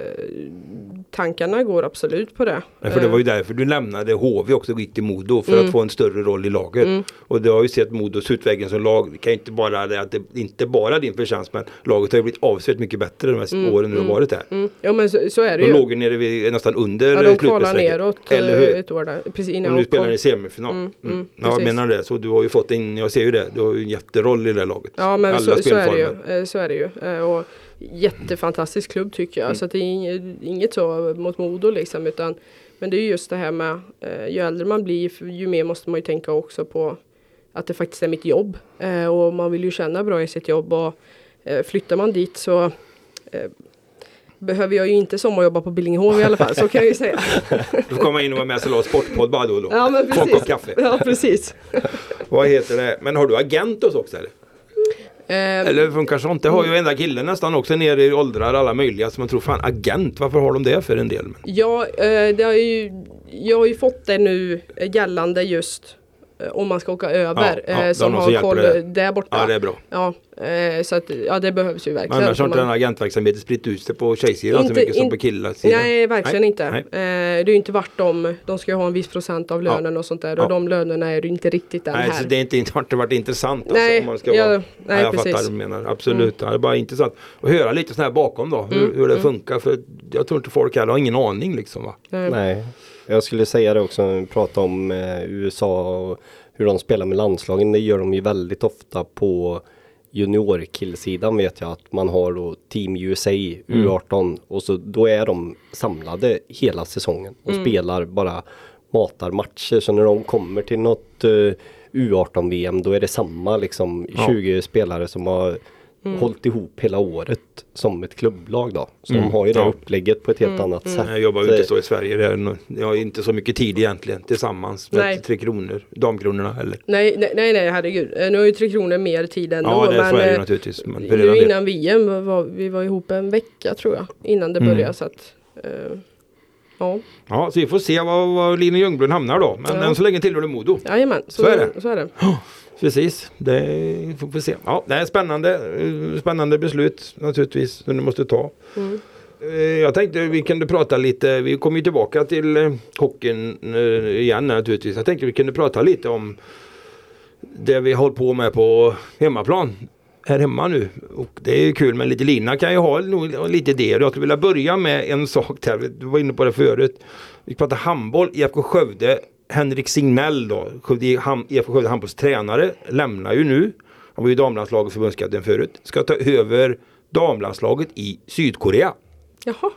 tankarna går absolut på det. Nej, för det var ju Eh, därför du lämnade HV också och gick till Modo för Mm. att få en större roll i laget. Mm. Och du har ju sett Modos utveckling som lag. Det kan inte bara det att det inte bara din förtjänst men laget har ju blivit avsevärt mycket bättre de här Mm, åren du har mm. varit där. mm, ja men så, så är det De ju. låg ju nere vid, nästan under Ja de slutspelsstrecket. neråt Eller eh, hur? ett år där. Precis Och innan nu de spelar ni semifinal. Mm, ja, jag menar det. Så du har ju fått in, jag ser ju det, du har ju en jätteroll i det här laget. Ja men Alla så, så är det ju. Eh, Så är det ju. Eh, Och jättefantastisk klubb tycker jag. Mm. Så att det är inget, så mot Modo liksom utan Men det är ju just det här med eh, ju äldre man blir ju mer måste man ju tänka också på att det faktiskt är mitt jobb. Eh, och man vill ju känna bra i sitt jobb och eh, flyttar man dit så eh, behöver jag ju inte sommarjobba på Billingehov i alla fall, så kan jag ju säga. Du komma in och vara med och la sportpodd bara då och då. Ja men Få en kopp precis. kaffe. Ja precis. Vad heter det? Men har du agent hos också eller? Eh, Eller funkar sånt? Det har ju enda killen nästan också nere i åldrar alla möjliga. Så man tror fan agent, varför har de det för en del? Ja, eh, det har ju, jag har ju fått det nu gällande just om man ska åka över. Ja, ja, eh, som har som koll dig. där borta. ja det är bra. Ja, eh, så att, ja det behövs ju verkligen. Annars har inte man- den agentverksamheten spritt ut sig på tjejsidan så Inte- mycket som in- på killarsidan. Nej, verkligen Nej, inte. nej. Eh, det är ju inte vart de, de ska ju ha en viss procent av Ja. lönen och sånt där Ja. och de lönerna är ju inte riktigt den Nej, här. så det är inte, inte, har inte varit intressant alltså, Nej, om man ska ja, vara... nej, jag precis. fattar vad du menar. Absolut. Ja, det är bara intressant att höra lite sådär bakom då. Hur, Mm, hur det mm. funkar. För jag tror inte folk här har ingen aning liksom va. Nej. Jag skulle säga det också när vi pratar om eh, USA och hur de spelar med landslagen. Det gör de ju väldigt ofta på juniorkillsidan vet jag att man har då Team USA U18 och så då är de samlade hela säsongen och spelar bara matar matcher så när de kommer till något eh, U18 VM då är det samma liksom Ja. 20 spelare som har hållit ihop hela året som ett klubblag då. Så de har ju det Ja. upplägget på ett helt annat sätt. Jag jobbar ju inte så i Sverige. Det är nog- Jag har inte så mycket tid egentligen tillsammans med Nej. Tre Kronor, Damkronorna eller. Nej, nej, nej, nej herregud. Eh, Nu har ju Tre Kronor mer tid ändå. Ja, det är så men, är det naturligtvis. Men nu innan VM var- var vi var ihop en vecka tror jag. Innan det Mm. började så att eh, Ja, Ja, så vi får se var, var Lina Ljungbrunn hamnar då. Men Ja. än så länge tillhör det Modo. jajamän. Så, Så är det. Så är det. Precis, det får vi se. Ja, det är spännande, eh, spännande beslut naturligtvis som du måste ta. Mm. Eh, Jag tänkte vi kunde prata lite, vi kommer ju tillbaka till eh, hockeyn igen naturligtvis. Jag tänkte vi kunde prata lite om det vi håller på med på hemmaplan. Här hemma nu. Och det är ju kul men lite Lina kan ju ha lite idéer. Jag skulle vilja börja med en sak där. Du var inne på det förut. Vi pratar handboll, IFK Skövde. Henrik Signell då, IFK Skövde handbolls tränare, lämnar ju nu. Han var ju damlandslagets förbundskapten förut. Ska ta över damlandslaget i Sydkorea. Jaha.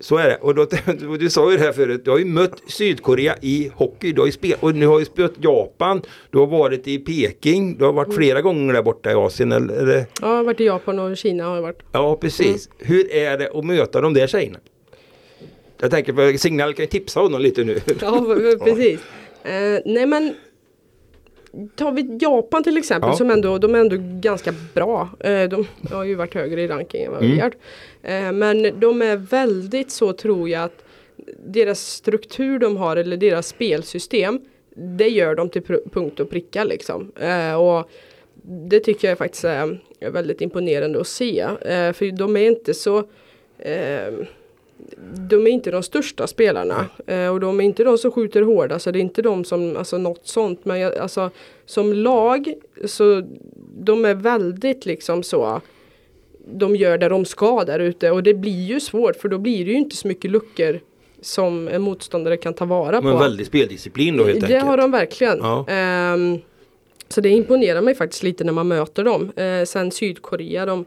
Så är det. Och då, du sa ju det här förut, du har ju mött Sydkorea i hockey. Du har ju spel, och nu har ju spelat Japan. Du har varit i Peking. Du har varit flera gånger där borta i Asien. Eller? Ja, jag har varit i Japan och Kina har jag varit. Ja, precis. Hur är det att möta de där tjejerna? Jag tänker på Signal kan ju tipsa honom lite nu. Ja, precis. Eh, nej men Tar vi Japan till exempel Ja. som ändå, de är ändå ganska bra. Eh, de har ju varit högre i rankingen än vad vi Mm. gör. Eh, men de är väldigt så tror jag att deras struktur de har eller deras spelsystem det gör de till punkt och pricka liksom. Eh, och det tycker jag faktiskt är väldigt imponerande att se. Eh, för de är inte så de är inte de största spelarna eh, och de är inte de som skjuter hårdast. Så det är inte de som, alltså något sånt. Men jag, alltså som lag så de är väldigt liksom så de gör det de ska där ute och det blir ju svårt för då blir det ju inte så mycket luckor som en motståndare kan ta vara Men på. väldigt speldisciplin då helt det enkelt. har de verkligen. Ja. Ehm, så det imponerar mig faktiskt lite när man möter dem. Eh, sen Sydkorea, de,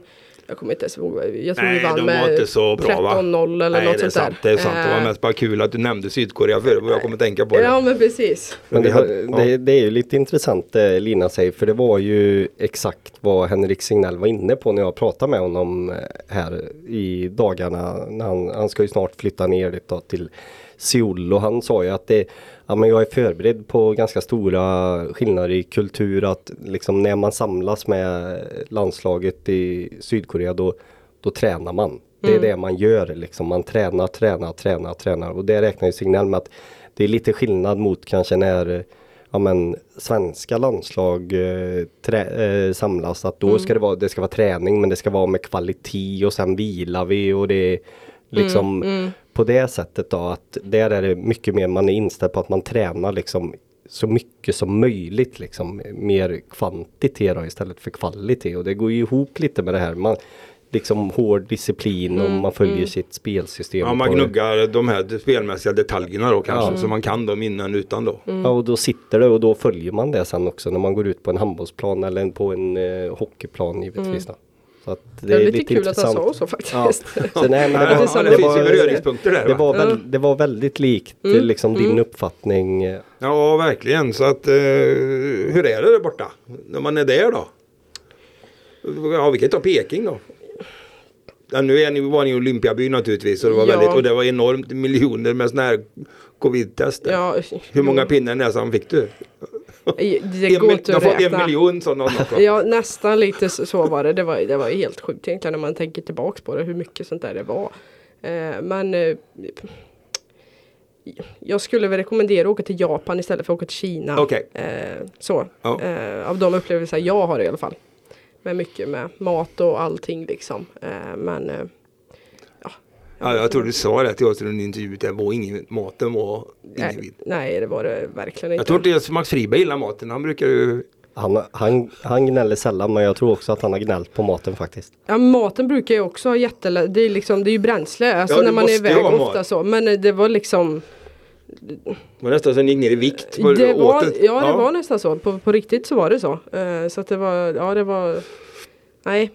jag kommer inte ens ihåg, jag tror Nej, vi vann med inte så bra, va? 13-0 eller Nej, något det är sånt sant. där. Det är sant. Det var Eh, mest bara kul att du nämnde Sydkorea förut. vad Jag kommer tänka på det. Ja men precis. Men det, det, det är ju lite intressant det Lina säger för det var ju exakt vad Henrik Signell var inne på när jag pratade med honom eh, här i dagarna. När han, han ska ju snart flytta ner dit då till Seoul och han sa ju att det, ja, men jag är förberedd på ganska stora skillnader i kultur att liksom när man samlas med landslaget i Sydkorea då, då tränar man. Det är det man gör liksom. Man tränar, tränar, tränar, tränar och det räknar ju Signell med att det är lite skillnad mot kanske när ja, men, svenska landslag eh, trä, eh, samlas. Att då ska det vara, det ska vara träning men det ska vara med kvalitet och sen vilar vi och det är liksom på det sättet då att där är det mycket mer man är inställd på att man tränar liksom så mycket som möjligt liksom mer kvantitet då, istället för kvalitet och det går ju ihop lite med det här. Man, liksom hård disciplin och man följer sitt spelsystem. Ja, man gnuggar de här spelmässiga detaljerna då kanske. Ja. Så man kan dem innan utan då. Mm. Ja och då sitter det och då följer man det sen också när man går ut på en handbollsplan eller på en eh, hockeyplan givetvis. Då. Så att det, Det är lite, lite kul att han intressant. sa så faktiskt. Ja. Så, nej, men det, var, ja, det, det, finns ju beröringspunkter där. det, va? var väl, det var väldigt likt eh, liksom din uppfattning. eh, Ja, verkligen. Så att, eh, hur är det där borta? När man är där då? Ja, vi kan ta Peking då. Ja, nu är ni, var ni i Olympiabyn naturligtvis. Och det, var Ja. väldigt, och det var enormt miljoner med sådana här covid-tester. Ja, Hur många pinnar i näsan fick du? Det går inte att fått en räkna. miljon sådana. Ja nästan lite så var det. Det var, det var helt sjukt egentligen när man tänker tillbaks på det. Hur mycket sånt där det var. Eh, men eh, jag skulle väl rekommendera att åka till Japan istället för att åka till Kina. Okej. Eh, så. Eh, av de upplevelser jag har i alla fall. Med mycket med mat och allting liksom. Men Ja, jag tror du sa det till oss i en intervju. Det var ingen, maten var ingen nej, nej det var det verkligen inte. Jag tror inte ens Max Friberg gillar maten. Han brukar ju... Han, han, han gnäller sällan men jag tror också att han har gnällt på maten faktiskt. Ja maten brukar ju också ha jättelä... Det är, liksom, det är ju bränsle alltså Ja, när man är iväg ofta mat. så. Men eh, det var liksom Det var nästan så ni gick ner i vikt. på det var, åtet. ja det var nästan så. På, på riktigt så var det så. Eh, så att det var, ja det var Nej,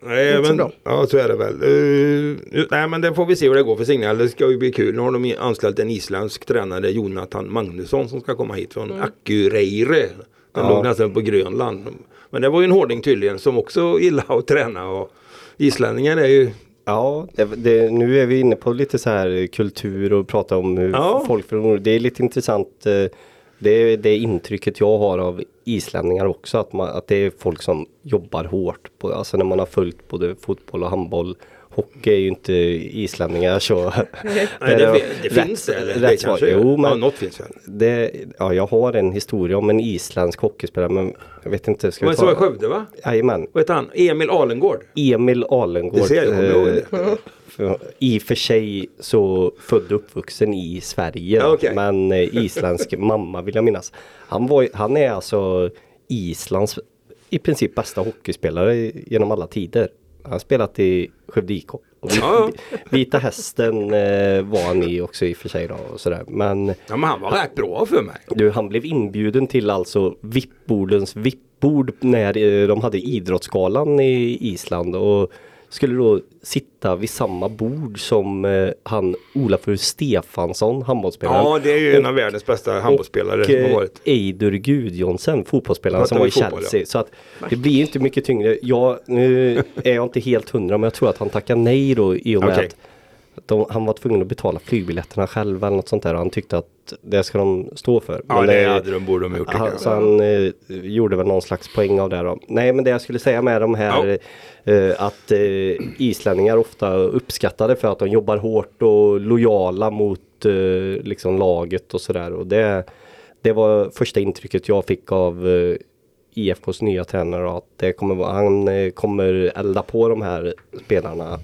Nej, men, bra. ja så är det väl. Eh, nej men det får vi se hur det går för Signal. Det ska ju bli kul. Nu har de anställt en isländsk tränare, Jonathan Magnusson, som ska komma hit från Mm. Akureyri. Den Ja. låg nästan på Grönland. Men det var ju en hårding tydligen som också gillar att träna. Och islänningar är ju Ja, det, det, nu är vi inne på lite så här kultur och prata om hur Ja. folk Det är lite intressant. eh, Det är det intrycket jag har av islänningar också. Att, man, att det är folk som jobbar hårt. På, alltså när man har följt både fotboll och handboll. Hockey är ju inte islänningar så. Nej, det, det, det finns det. Eller? rätt det kanske. Jo, men ja, något finns väl. det, ja, jag har en historia om en isländsk hockeyspelare men jag vet inte. Ska Men vi så i ta? Skövde va? Jajamän. Vad heter han? Emil Alengård. Emil Alengård. Det ser jag, kommer för- I för sig så född och uppvuxen i Sverige. Ja, okej. Men eh, isländsk mamma vill jag minnas. Han, var, han är alltså Islands i princip bästa hockeyspelare genom alla tider. Han har spelat i Skövde IK. Ja, Vita Hästen eh, var han i också i och för sig då. Och sådär. Men Ja men han var rätt bra för mig. du, han blev inbjuden till alltså VIP-bordens VIP-bord när eh, de hade Idrottsgalan i Island och skulle då sitta vid samma bord som eh, han Olafur Stefansson, handbollsspelaren. Ja det är ju en av världens bästa handbollsspelare och som har eh, varit. Eidur Gudjonsen, fotbollsspelaren som var i fotboll, Chelsea. Så att det blir inte mycket tyngre. Jag, nu är jag inte helt hundra men jag tror att han tackar nej då i och med Okej. att de, han var tvungen att betala flygbiljetterna själv eller något sånt där. Och han tyckte att det ska de stå för. Ja Men, det eh, hade de borde de gjort. han, så han eh, gjorde väl någon slags poäng av det då. Nej men det jag skulle säga med de här eh, att eh, islänningar ofta uppskattade för att de jobbar hårt och lojala mot eh, liksom laget och sådär. Och det, det var första intrycket jag fick av eh, IFKs nya tränare. Att det kommer, han eh, kommer elda på de här spelarna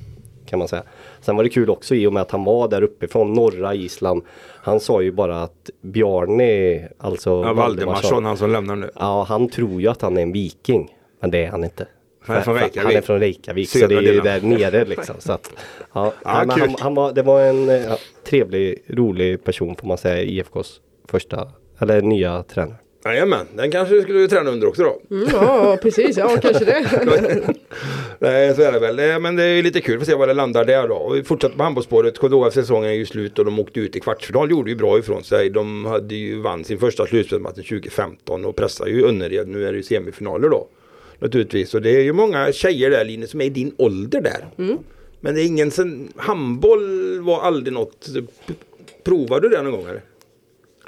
kan man säga. Sen var det kul också i och med att han var där uppe från norra Island. Han sa ju bara att Bjarne, alltså Ja, Valdemarsson, han som lämnar nu. Ja, han tror ju att han är en viking. Men det är han inte. Han är från Reykjavik. Han är från Reykjavik. Så det är ju där nere liksom. Så att, ja, Ja, nej, han, han var, det var en ja, trevlig, rolig person får man säga. IFKs första, eller nya tränare. Jajamän, den kanske du skulle träna under också då. mm, ja precis, ja kanske det. Nej så är det väl. Men det är lite kul att se var det landar där då. Och vi fortsätter på handbollsspåret. Säsongen är ju slut och de åkte ut i kvartsfinal. Gjorde ju bra ifrån sig. De hade ju vann sin första slutspelsmatch 2015 och pressar ju Önnered. Nu är det ju semifinaler då. Naturligtvis. Och det är ju många tjejer där Line som är i din ålder där. Men det är ingen sen, handboll var aldrig något. Provade du det någon gång eller?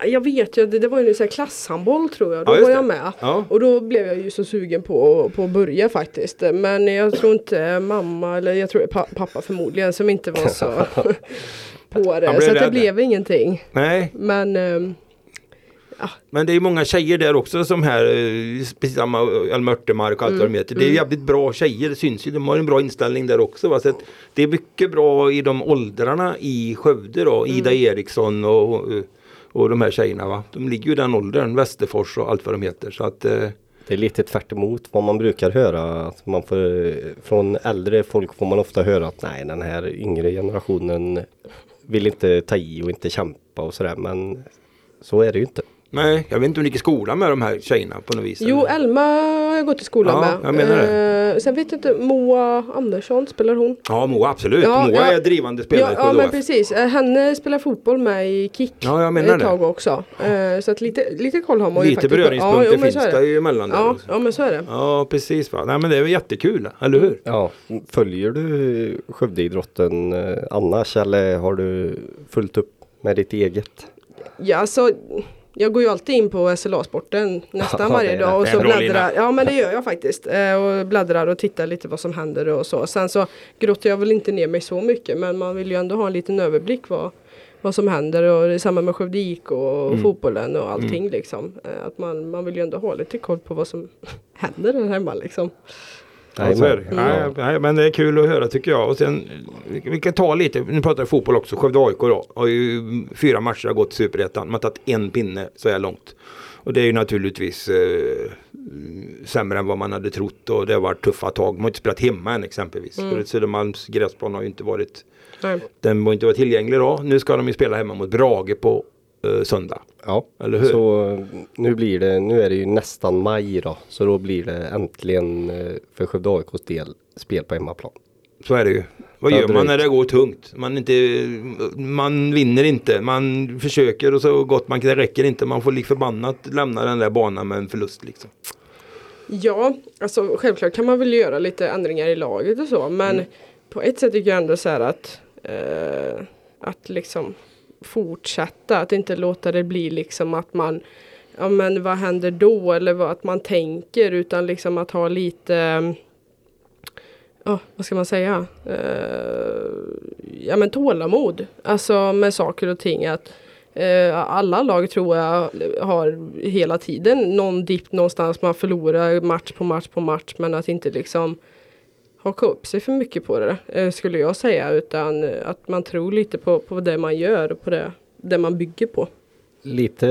Jag vet ju, det, det var ju här klasshandboll tror jag. Då Ja, var jag med. Ja. Och då blev jag ju så sugen på, på att börja faktiskt. Men jag tror inte mamma, eller jag tror pappa förmodligen, som inte var så på det. Så det blev ingenting. Nej, Men ehm, Men det är många tjejer där också som här, eh, precis samma Alma Örtemark och allt vad de heter. Det är jävligt bra tjejer, det syns ju. De har en bra inställning där också. Va? Så det är mycket bra i de åldrarna i Skövde då. Ida Eriksson och, och och de här tjejerna. Va? De ligger ju i den åldern, Västerfors och allt vad de heter. Så att, eh, Det är lite tvärt emot vad man brukar höra. Att man får, från äldre folk får man ofta höra att nej den här yngre generationen vill inte ta i och inte kämpa och sådär. Men så är det ju inte nej, jag vet inte om du gick i skolan med de här tjejerna på något vis. jo, eller? Elma har jag gått i skolan Ja, med. jag menar det. Eh, sen vet jag inte, Moa Andersson, spelar hon? Ja, Moa absolut. Ja, Moa ja. är drivande spelare Ja, på ja men precis. Eh, Henne spelar fotboll med i Kick Ja, jag menar ett det. tag också. Eh, så att lite, lite koll har man ju Lite faktiskt. beröringspunkter ja, finns så det ju emellan Ja, ja, men så är det. Ja, precis. Va? Nej, men det är väl jättekul, eller hur? Ja, följer du Skövdeidrotten eh, annars eller har du fullt upp med ditt eget? Ja, alltså, jag går ju alltid in på SLA-sporten nästan varje dag och så bläddrar. Ja men det gör jag faktiskt. Eh, och bläddrar och tittar lite vad som händer och så. Sen så grottar jag väl inte ner mig så mycket men man vill ju ändå ha en liten överblick vad, vad som händer och det är samma med Skövde IK och Mm. fotbollen och allting liksom. Eh, att man, man vill ju ändå ha lite koll på vad som händer där hemma liksom. Ja, så är det. Jajamän. Nej, nej, men det är kul att höra tycker jag. Och sen, vi- kan ta lite, nu pratar vi fotboll också, Skövde AIK då. Har ju fyra matcher har gått i Superettan. Man har tagit en pinne så här långt. Och det är ju naturligtvis eh, sämre än vad man hade trott och det har varit tuffa tag. Man har inte spelat hemma än exempelvis. För Södermalms gräsplan har ju inte varit Nej. den var inte varit tillgänglig då. Nu ska de ju spela hemma mot Brage på söndag. Ja, Eller hur? så nu blir det, nu är det ju nästan maj då. Så då blir det äntligen eh, för Skövde AIKs del spel på hemmaplan. Så är det ju. Vad gör man när det går tungt? Man, inte, man vinner inte. Man försöker och så gott man kan. Det räcker inte. Man får lik förbannat lämna den där banan med en förlust. Liksom. Ja, alltså självklart kan man väl göra lite ändringar i laget och så men på ett sätt tycker jag ändå så här att eh, att liksom fortsätta, att inte låta det bli liksom att man ja men vad händer då eller vad att man tänker utan liksom att ha lite ja, vad ska man säga? Uh, ja men tålamod. Alltså med saker och ting att eh, alla lag tror jag har hela tiden någon dipp någonstans man förlorar match på match på match men att inte liksom haka upp sig för mycket på det eh, skulle jag säga utan eh, att man tror lite på, på det man gör och på det, det man bygger på. Lite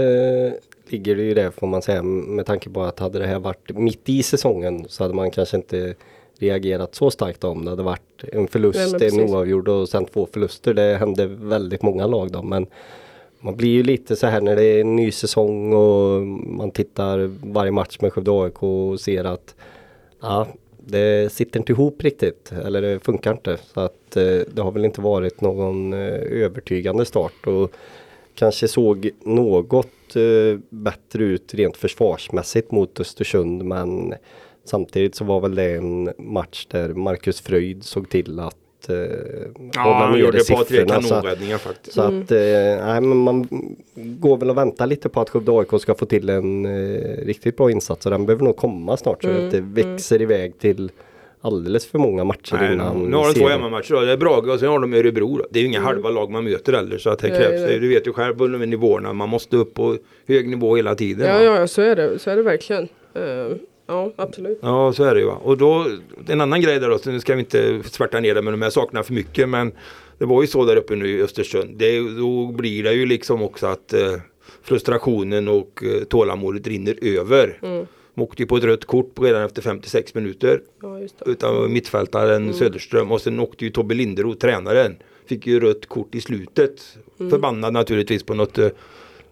ligger det ju det får man säga med tanke på att hade det här varit mitt i säsongen så hade man kanske inte reagerat så starkt om det hade varit en Nej, förlust, men en oavgjord och sen två förluster. Det hände väldigt många lag då men man blir ju lite så här när det är en ny säsong och man tittar varje match med Skövde AIK och ser att ja, det sitter inte ihop riktigt eller det funkar inte. Så att eh, det har väl inte varit någon eh, övertygande start och kanske såg något eh, bättre ut rent försvarsmässigt mot Östersund men samtidigt så var väl det en match där Marcus Fröjd såg till att eh, Ja, hålla han nere gjorde ett par tre siffrorna, så att- kanonräddningar faktiskt. så att eh, nej, men man går väl och väntar lite på att Skövde AIK ska få till en eh, riktigt bra insats och den behöver nog komma snart så Mm, att det växer iväg till alldeles för många matcher Nej, innan. nu har de två hemmamatcher då. Det är Brage och sen har de Örebro. Då. Det är ju inga halva lag man möter heller. Så att det krävs, nej. du vet ju själv på nivåerna. Man måste upp på hög nivå hela tiden. Ja, va? ja, ja så är det, så är det verkligen. Eh, ja, absolut. Ja, så är det ju. Och då, en annan grej där då, så nu ska vi inte svärta ner det med de här sakerna för mycket, men det var ju så där uppe nu i Östersund. Det, då blir det ju liksom också att eh, frustrationen och eh, tålamodet rinner över. Mm. De åkte ju på ett rött kort redan efter 56 minuter Ja, just det. utan mittfältaren Söderström och sen åkte ju Tobbe Linderoth, tränaren, fick ju rött kort i slutet. Förbannad naturligtvis på något eh,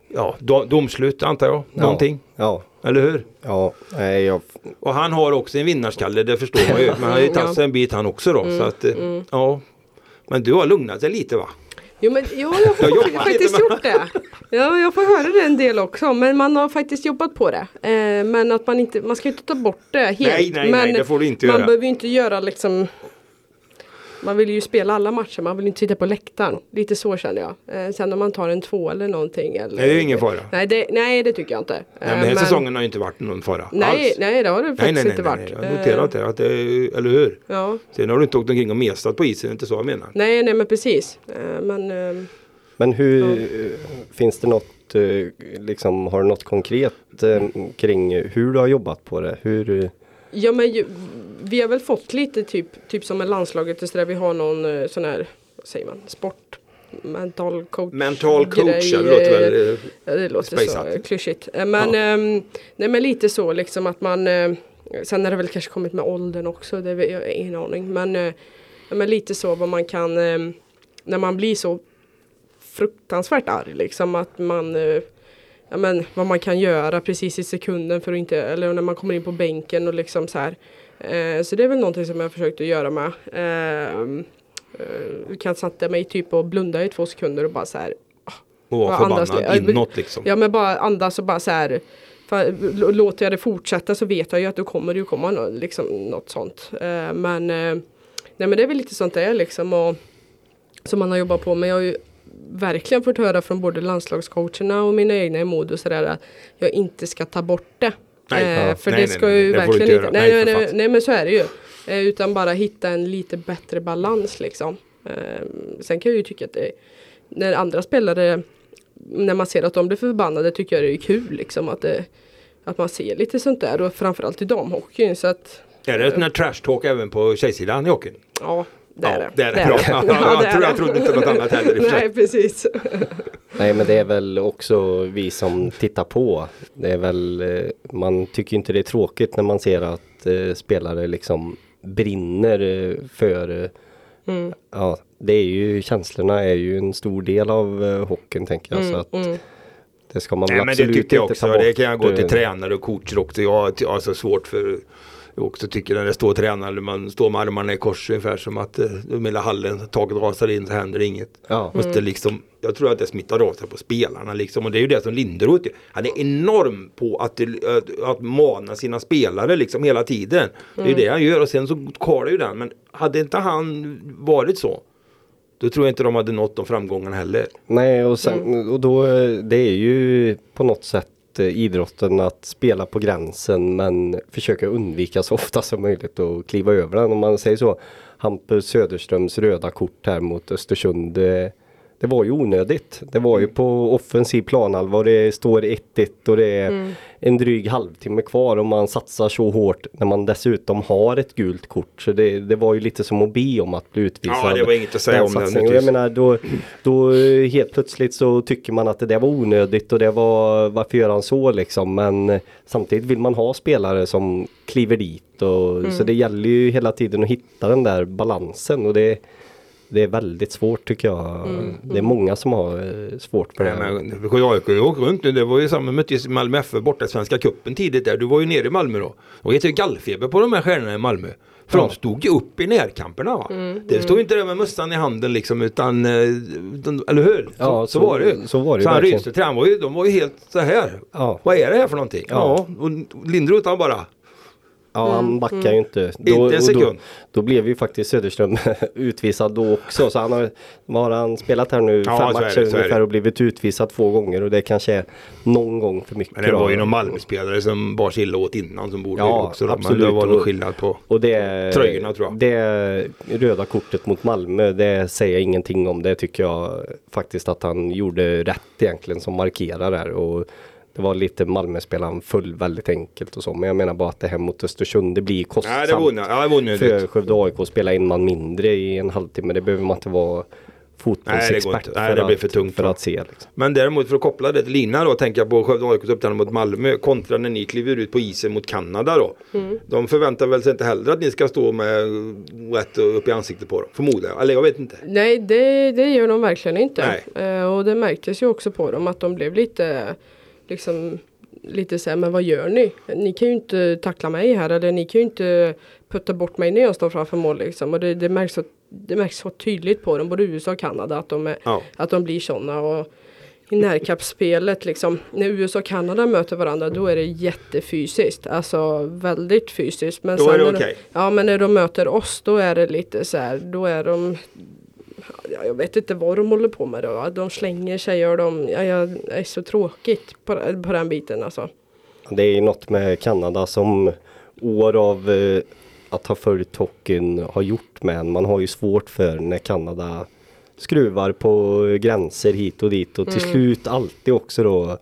ja, do- domslut antar jag. Någonting. Ja, Eller hur? ja, nej, jag, Och han har också en vinnarskalle, det förstår man ju. Men han har ju tagit sig en bit han också då. Så att, eh, ja. Men du har lugnat dig lite va? Jo men ja, jag har Jag faktiskt med- gjort det. Ja, jag får höra det en del också. Men man har faktiskt jobbat på det. Eh, men att man inte, man ska inte ta bort det helt. Nej, nej, men nej, det får du inte man göra. behöver ju inte göra liksom man vill ju spela alla matcher, man vill inte sitta på läktaren. Lite så känner jag. Eh, sen om man tar en två eller någonting. Eller, Nej, det är ingen fara. Nej det, nej, det tycker jag inte. Nej, Eh, men den här säsongen har ju inte varit någon fara Nej, alls. nej det har det nej, faktiskt nej, nej, inte nej, varit. nej. Jag har noterat det, att det, eller hur? Eh, Ja, Sen har du inte åkt omkring och mesat på isen, inte så jag menar. nej, nej men precis. Eh, men eh, men hur eh, finns det något, eh, liksom har du något konkret eh, kring hur du har jobbat på det? Hur, eh, Ja men ju, vi har väl fått lite typ, typ som med landslaget och så där vi har någon eh, sån här, vad säger man, sport mental coach Mental coach, ja, det låter väl... eh, Ja, det låter så eh, klyschigt. Eh, Men, ehm, nej, men lite så liksom att man eh, Sen har det väl kanske kommit med åldern också, det vet jag ingen aning. Men, eh, ja, men lite så vad man kan eh, När man blir så fruktansvärt arg liksom att man eh, Ja men vad man kan göra precis i sekunden för att inte, eller när man kommer in på bänken och liksom så här. Eh, så det är väl någonting som jag har försökt att göra med. Eh, eh, kan sätta mig typ och blunda i två sekunder och bara så här Och vara andas förbannad inåt liksom. Ja men bara andas och bara så här. Låter jag det fortsätta så vet jag ju att då kommer det komma nå- liksom, något sånt. Eh, men, eh, nej, men det är väl lite sånt det är liksom. Och, som man har jobbat på. Men jag har ju verkligen fått höra från både landslagscoacherna och mina egna i Modo där att jag inte ska ta bort det. Nej, Eh, för Nej, det nej, ska nej, ju du verkligen inte. Nej, Nej, nej, nej, nej men så är det ju. Eh, utan bara hitta en lite bättre balans liksom. Eh, sen kan jag ju tycka att det, när andra spelare när man ser att de blir förbannade tycker jag det är kul liksom att, det, att man ser lite sånt där och framförallt i damhockeyn så att Är det sån här trash talk även på tjejsidan i hockeyn? ja det är Ja, det. det är det. Bra. Ja, jag tror- trodde inte något annat heller. Nej precis. Nej men det är väl också vi som tittar på. Det är väl, eh, man tycker inte det är tråkigt när man ser att eh, spelare liksom brinner eh, för eh, Mm. Ja, det är ju känslorna är ju en stor del av eh, hockeyn tänker jag. så att, Mm. Det ska man Nej väl men det absolut tycker jag också. Det kan jag gå till tränare och coacher också. Jag har jag har så svårt för också tycker när det står tränare, man står med armarna i kors ungefär som att eh, hela hallen, taket rasar in så händer inget. Ja. Måste liksom, jag tror att det smittar av sig på spelarna liksom. Och det är ju det som Linderoth gör. Han är enorm på att, att, att mana sina spelare liksom hela tiden. Det är ju det han gör och sen så det ju den. Men hade inte han varit så. Då tror jag inte de hade nått de framgångarna heller. Nej och, sen, och då eh, det är ju på något sätt eh, idrotten att spela på gränsen men försöka undvika så ofta som möjligt och kliva över den. Om man säger så. Hampus Söderströms röda kort här mot Östersund. Det, det var ju onödigt. Det var ju på offensiv planhalva och det står 1-1 och det är en dryg halvtimme kvar och man satsar så hårt när man dessutom har ett gult kort. Så det, det var ju lite som att be om att bli utvisad. Ja, det var inget att säga om. Och Jag menar då, då eh, helt plötsligt så tycker man att det där var onödigt och det var varför gör han så liksom. Men eh, samtidigt vill man ha spelare som kliver dit och så det gäller ju hela tiden att hitta den där balansen och det det är väldigt svårt tycker jag. Det är många som har eh, svårt för Nej, det. men AIK åkte runt nu. Det var ju samma möttes Malmö FF borta i Svenska cupen tidigt där. Du var ju nere i Malmö då. Och det är gallfeber på de här stjärnorna i Malmö. För Ja. de stod ju upp i närkamperna va. Det stod inte där med mössan i handen liksom utan, eh, eller hur? Så, Ja, så, så- var det ju. så var det ju Så han ju, de var ju helt så här. Ja. Vad är det här för någonting? Ja, Ja. och Lindroth han bara. Ja, han backar ju inte. Inte en sekund. Då, då blev ju faktiskt Söderström utvisad då också. Så han har, har han spelat här nu? Ja, Fem matcher det. ungefär och blivit utvisad två gånger och det kanske är någon gång för mycket. Men det då. var ju någon Malmöspelare som bar sig illa åt innan som borde Ja, också. Då. Men absolut. det var nog skillnad på. Och det, Tröjorna, tror jag. det röda kortet mot Malmö, det säger jag ingenting om. Det tycker jag faktiskt att han gjorde rätt egentligen som markerar där. Och det var lite Malmöspelaren full väldigt enkelt och så. Men jag menar bara att det här mot Östersund, det blir Nej, kostsamt. det var onödigt. Ja, det var onödigt. för Skövde AIK att spela en man mindre i en halvtimme. Det behöver man inte vara Nej, fotbollsexpert inte. Nej, det blir för tungt, för att se. Liksom. Men däremot för att koppla det till Lina då, tänka på Skövde AIKs uppträdande mot Malmö kontra när ni kliver ut på isen mot Kanada då. De förväntar väl sig inte heller att ni ska stå med rätt upp i ansiktet på dem, förmodar jag. Eller jag vet inte. Nej, det, det gör de verkligen inte. Nej. Eh, och det märktes ju också på dem att de blev lite liksom lite så här, men vad gör ni? Ni kan ju inte tackla mig här eller ni kan ju inte putta bort mig när jag står framför mål liksom. Och det, det, märks, så, det märks så tydligt på dem, både USA och Kanada, att de, är, Ja. att de blir sådana. Och i närkappsspelet liksom, när USA och Kanada möter varandra då är det jättefysiskt. Alltså väldigt fysiskt. Men Då är det okej. Ja men när de möter oss då är det lite så här, då är de Ja, jag vet inte vad de håller på med då. De slänger sig och de, ja, ja, det är så tråkigt på, på den biten alltså. Det är något med Kanada som år av eh, att ha följt hockeyn har gjort med en. Man har ju svårt för när Kanada skruvar på gränser hit och dit och till slut alltid också då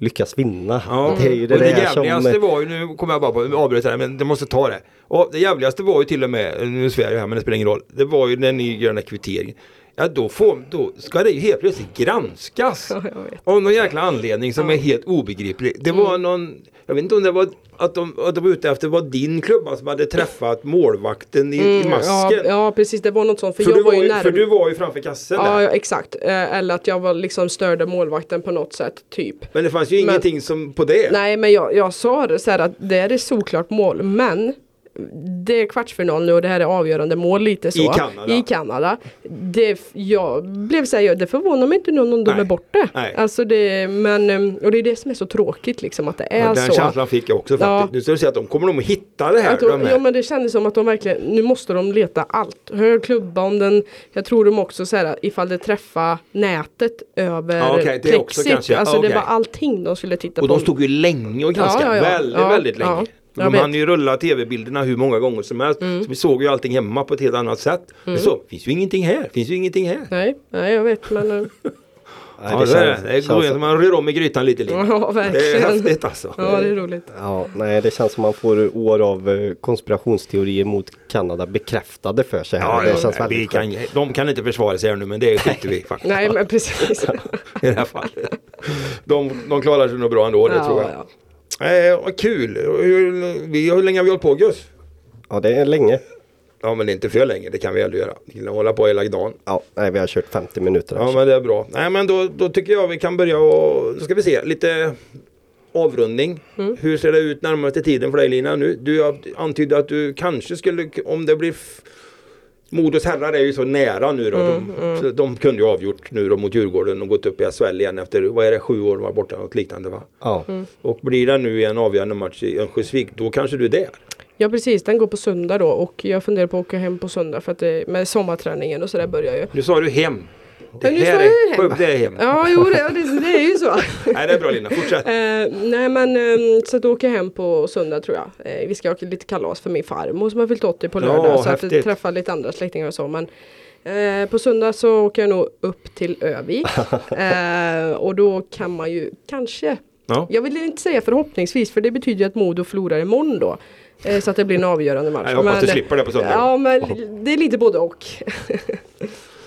lyckas vinna. Ja, Det är ju det, och det jävligaste som... var ju, nu kommer jag bara på avbryta här, men det måste ta det. Och det jävligaste var ju till och med, nu svär jag här men det spelar ingen roll. Det var ju när ni gör den här kvitteringen. Ja då, får, då ska det ju helt plötsligt granskas. Ja, jag vet. Av någon jäkla anledning som är helt obegriplig. Det var någon, jag vet inte om det var att de, att de var ute efter var din klubba som hade träffat målvakten i, i Mm, masken. Ja, ja precis, det var något sånt. För, för, jag du var ju nära. för du var ju framför kassen Ja, där. ja exakt. Eh, eller att jag var liksom störde målvakten på något sätt, typ. Men det fanns ju Men- ingenting som på det. Nej men jag, jag sa det så här att det är ett såklart mål men det är kvartsfinal nu och det här är avgörande mål lite så. I Kanada. I Kanada. Det, jag blev så här, det förvånar mig inte nu om de är bort det. Nej. Alltså det, men, um, och det är det som är så tråkigt liksom att det är den så. känslan fick jag också. Ja. Nu ska du säga att de kommer nog att hitta det här. Att de, här. ja men det kändes som att de verkligen, nu måste de leta allt. Hög klubba om den, jag tror de också så här ifall det träffar nätet över Ja, okej, det också plexit. kanske. Alltså Ja, det var allting de skulle titta Och på. de stod ju länge och granskade. Ja, ja. Väldigt, väldigt länge. Jag de hann ju rulla tv-bilderna hur många gånger som helst. Mm. Så vi såg ju allting hemma på ett helt annat sätt. Det så, finns ju ingenting här, finns ju ingenting här. Nej, nej jag vet men eh, Nej, Ja, det, är, känns- det är känns- roligt, man rör om i grytan lite. lite. ja Det verkligen. är häftigt alltså. Ja det är roligt. Ja, nej det känns som man får år av eh, konspirationsteorier mot Kanada bekräftade för sig här. Ja, det ja, känns vi väldigt kan, de kan inte försvara sig här nu men det skiter vi faktiskt Nej men precis. i det här fallet. De, de klarar sig nog bra ändå, det tror jag. Eh, vad kul! Hur, vi, hur länge har vi hållit på Gus? Ja det är länge. Ja men det är inte för länge, det kan vi aldrig göra. Vi kan hålla på hela dagen. Ja, nej, vi har kört 50 minuter. Ja här. men det är bra. Nej men då, då tycker jag vi kan börja och, då ska vi se, lite avrundning. Hur ser det ut närmaste tiden för dig Lina nu? Du antydde att du kanske skulle, om det blir Modos herrar är ju så nära nu då. De, så de kunde ju avgjort nu då mot Djurgården och gått upp i SHL igen efter, vad är det, sju år de var borta, något liknande va? Ja. Och blir det nu en avgörande match i Örnsköldsvik, då kanske du är där. Ja precis, den går på söndag då och jag funderar på att åka hem på söndag för att det, med sommarträningen och sådär börjar ju. Nu sa du hem. Det Ja, här är, hem. Skövde är hem. Ja, jo det, det, det är ju så. Nej det är bra Lina, fortsätt. Eh, nej men eh, så att åker jag hem på söndag tror jag. Eh, vi ska åka lite kalas för min farmor som har fyllt 80 på Ja, lördag. så att häftigt. träffa lite andra släktingar och så. Men eh, på söndag så åker jag nog upp till Övik. eh, och då kan man ju kanske, Ja. jag vill inte säga förhoppningsvis för det betyder ju att Modo förlorar imorgon då. Eh, så att det blir en avgörande match. Jag hoppas Men- du slipper det på söndag. Ja men det är lite både och.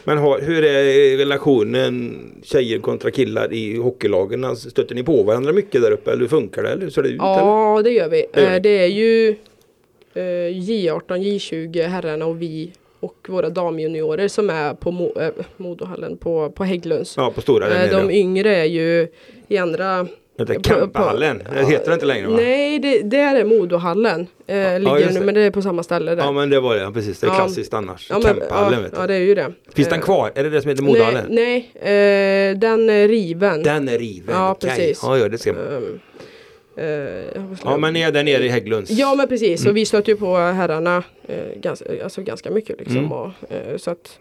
Men har, hur är relationen tjejer kontra killar i hockeylagen? Alltså, Stöter ni på varandra mycket där uppe eller hur funkar det? Eller hur ser det ut? eller? Ja det gör vi. Det. Eh, det är ju eh, J18, J20 herrarna och vi och våra damjuniorer som är på Mo, eh, Modohallen på, på Hägglunds. Ja, på stora Eh, nere. de yngre är ju i andra heter Campahallen. på- Det heter det inte längre va? Nej, det, det är Modohallen. Eh, ligger just nu, men det är på samma ställe där. Ja men det var det, ja, precis. Det är Ja. klassiskt annars. Ja, men, ja, vet du. ja, det är ju det. Finns den Eh, kvar? Är det det som heter Modohallen? Nej, nej eh, den är riven. Den är riven. Ja, precis. Ja, ja, det ska. Ehm, eh, Ja men ni är där nere i Hägglunds. Ja men precis, Mm. och vi stöter ju på herrarna eh, ganska, alltså ganska mycket liksom. Mm. Och, eh, så att,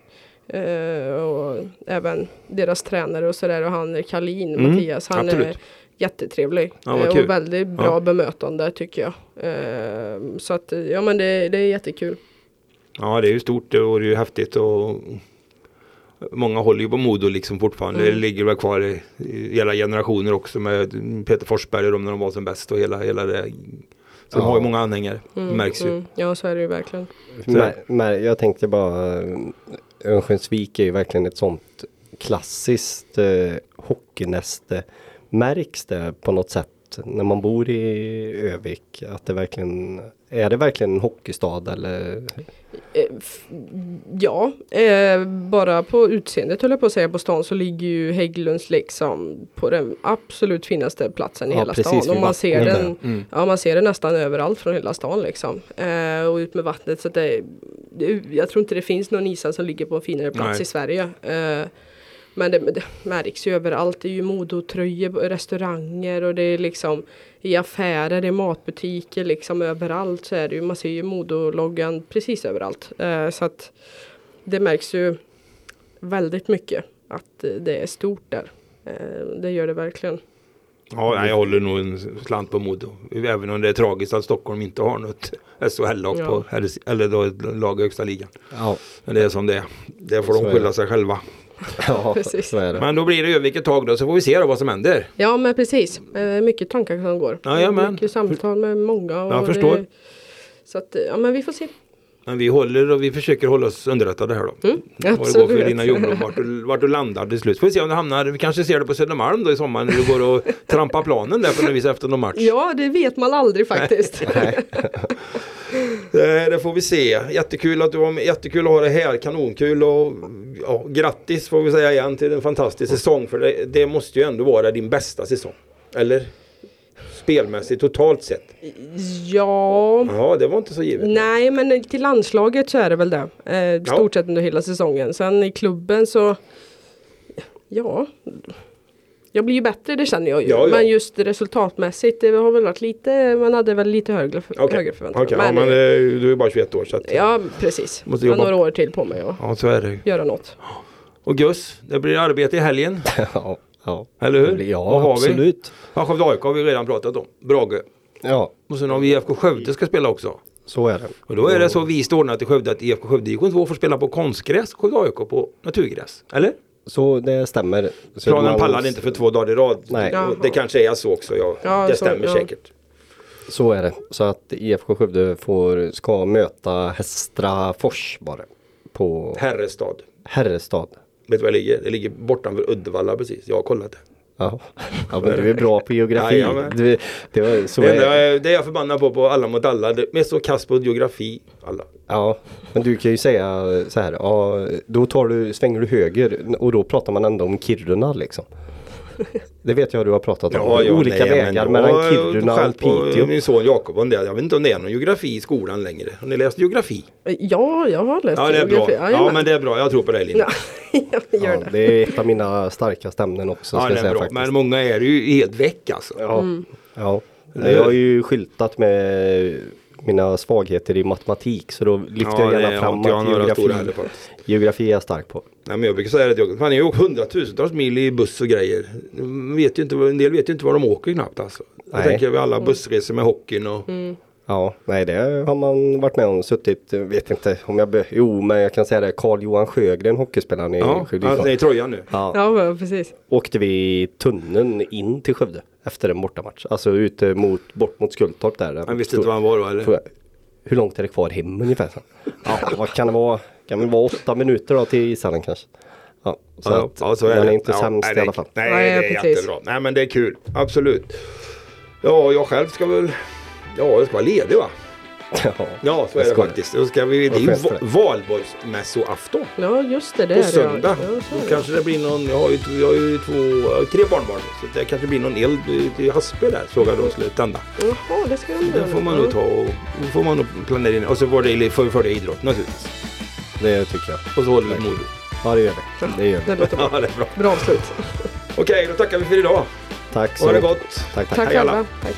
och även deras tränare och sådär och han Kalin, Mm, Mattias, han absolut. Jättetrevlig. Ja, eh, kul. och väldigt bra Ja. bemötande tycker jag. Eh, så att ja men det, det är jättekul. Ja det är ju stort och det är ju häftigt och Många håller ju på Modo liksom fortfarande. Mm. Det ligger väl kvar i, i hela generationer också med Peter Forsberg och de när de var som bäst och hela, hela det. Så de har ju många anhängare. Mm, märks ju. mm. Ja så är det ju verkligen. Men, men jag tänkte bara, eh, Örnsköldsvik är ju verkligen ett sånt klassiskt eh, hockeynäste. Märks det på något sätt när man bor i Övik? Att det verkligen, är det verkligen en hockeystad eller? Eh, Ja, eh, bara på utseendet höll jag på att säga på stan så ligger ju Hägglunds liksom på den absolut finaste platsen i Ja, hela precis, stan. Och man ser, den. Mm. ja, man ser den nästan överallt från hela stan liksom. Eh, och ut med vattnet så det, det, jag tror inte det finns någon ishall som ligger på en finare plats Nej. i Sverige. Eh, men det, det märks ju överallt. Det är ju modotröjor, restauranger och det är liksom i affärer, i matbutiker, liksom överallt så är det ju. Man ser ju modologgan precis överallt. Eh, så att det märks ju väldigt mycket att det är stort där. Eh, det gör det verkligen. Ja, nej, jag håller nog en slant på Modo. Även om det är tragiskt att Stockholm inte har något SHL-lag Ja. på eller då ett lag i högsta ligan. Ja, Men det är som det är. Det får Så de skylla sig själva. ja Precis. så är det. Men då blir det Övik ett tag då så får vi se då vad som händer. Ja men precis. Eh, mycket tankar som går. Jajamän. Mycket samtal med många. Och Jag förstår. Det, så att, ja men vi får se. Men vi håller och vi försöker hålla oss underrättade här då. Mm, Vad det går för absolut. dina Ljungblom, vart du, vart du landar till slut. Får vi se om du hamnar, vi kanske ser det på Södermalm då i sommar när du går och trampar planen där på något vis efter någon match. Ja det vet man aldrig faktiskt. Eh, Det får vi se. Jättekul att du var med. Jättekul att ha dig här. Kanonkul och ja, grattis får vi säga igen till en fantastisk säsong. För det, det måste ju ändå vara din bästa säsong. Eller? Spelmässigt totalt sett. ja. Ja, det var inte så givet. Nej men till landslaget så är det väl det. Eh, stort sett under hela säsongen. Sen i klubben så Ja Jag blir ju bättre det känner jag ju. Ja, ja. Men just resultatmässigt det har väl varit lite Man hade väl lite högre, för, Okej. högre förväntningar. Okej, ja, men eh, du är bara 21 år så att, Ja precis. Måste Jag har jobba. några år till på mig att ja, så är det. göra något. Och Gus, det blir arbete i helgen. Ja, ja. Eller hur? ja Vad har vi? absolut. Skövde AIK har vi redan pratat om. Brage. Ja, Och sen har vi IFK Skövde ska spela också. så är det. Och då är det så vist ordnat i Skövde att IFK Skövde division 2 får spela på konstgräs. Skövde AIK på naturgräs. Eller? Så det stämmer. Så Planen man- pallade inte för två dagar i rad. Nej. Det kanske är så också. Ja. Ja, det så- stämmer ja. säkert. Så är det. Så att IFK Skövde får, ska möta Hästrafors det. På Herrestad. Herrestad. Vet du var det ligger? Det ligger bortanför Uddevalla precis. Jag har kollat det. Ja. ja, men du är bra på geografi. Jajamän. Du, det, var, så Det, är, jag- det är jag förbannad på på alla mot alla. Är mest så kast på geografi. Alla. ja, men du kan ju säga så här. Ja, då tar du, svänger du höger och då pratar man ändå om Kiruna liksom. Det vet jag du har pratat om. Olika nej, vägar men mellan Kiruna och Piteå. Min son Jakob om det. Jag vet inte om det är någon geografi i skolan längre. Har ni läst geografi? Ja, jag har läst Ja det är bra. geografi. Ja Jajamän. men det är bra. Jag tror på dig Linda. Ja, jag gör Ja, det. det är ett av mina starkaste ämnen också. Ja, ska det jag är säga, bra. faktiskt. Men många är ju helt väck alltså. Ja, ja. Jag har ju skyltat med mina svagheter i matematik så då lyfter Ja, jag gärna har fram jag att geografi, heller geografi är jag stark på. Nej, men jag brukar säga det till Jakob. Man har åkt hundratusentals mil i buss och grejer. Vet ju inte, en del vet ju inte var de åker knappt alltså. Jag Nej. tänker vi alla bussresor med hockeyn och Ja, nej det har man varit med om. Suttit, vet inte om jag be, Jo, men jag kan säga det. Carl-Johan Sjögren, hockeyspelaren i ja, Skövde. han är i tröjan nu. Ja, Ja, precis. åkte vi tunneln in till Skövde efter en bortamatch. Alltså ute mot, bort mot Skultorp där. Han visste inte var han var då eller? Hur långt är det kvar hem ungefär? Ja, vad kan det vara? Kan väl vara åtta minuter då till ishallen kanske. Ja, så Ja, att ja, så är den det. är inte Ja, sämst nej, i det- alla fall. Nej, Nej, det är precis. jättebra. Nej, men det är kul. Absolut. Ja, jag själv ska väl... Ja, jag ska vara ledig va? Ja, Ja, så är det faktiskt. Då ska vi, det är ju valborgsmässoafton. Ja, just det. det På söndag. Ja, Då kanske det blir någon, jag har ju, jag har ju två, tre barnbarn. Så det kanske blir någon eld ute i Haspe där. Såg jag de skulle tända. Jaha, det ska jag Det får man nog ta och får man nog planera in. Och så var det för, för det idrott naturligtvis. det tycker jag. Och så håller vi morot. Ja, det gör vi. Det gör vi. Det låter bra. Ja, det är bra. Bra avslut. Okej, då tackar vi för idag. Tack så Ha det mycket. gott. Tack, tack. Tack alla. Tack.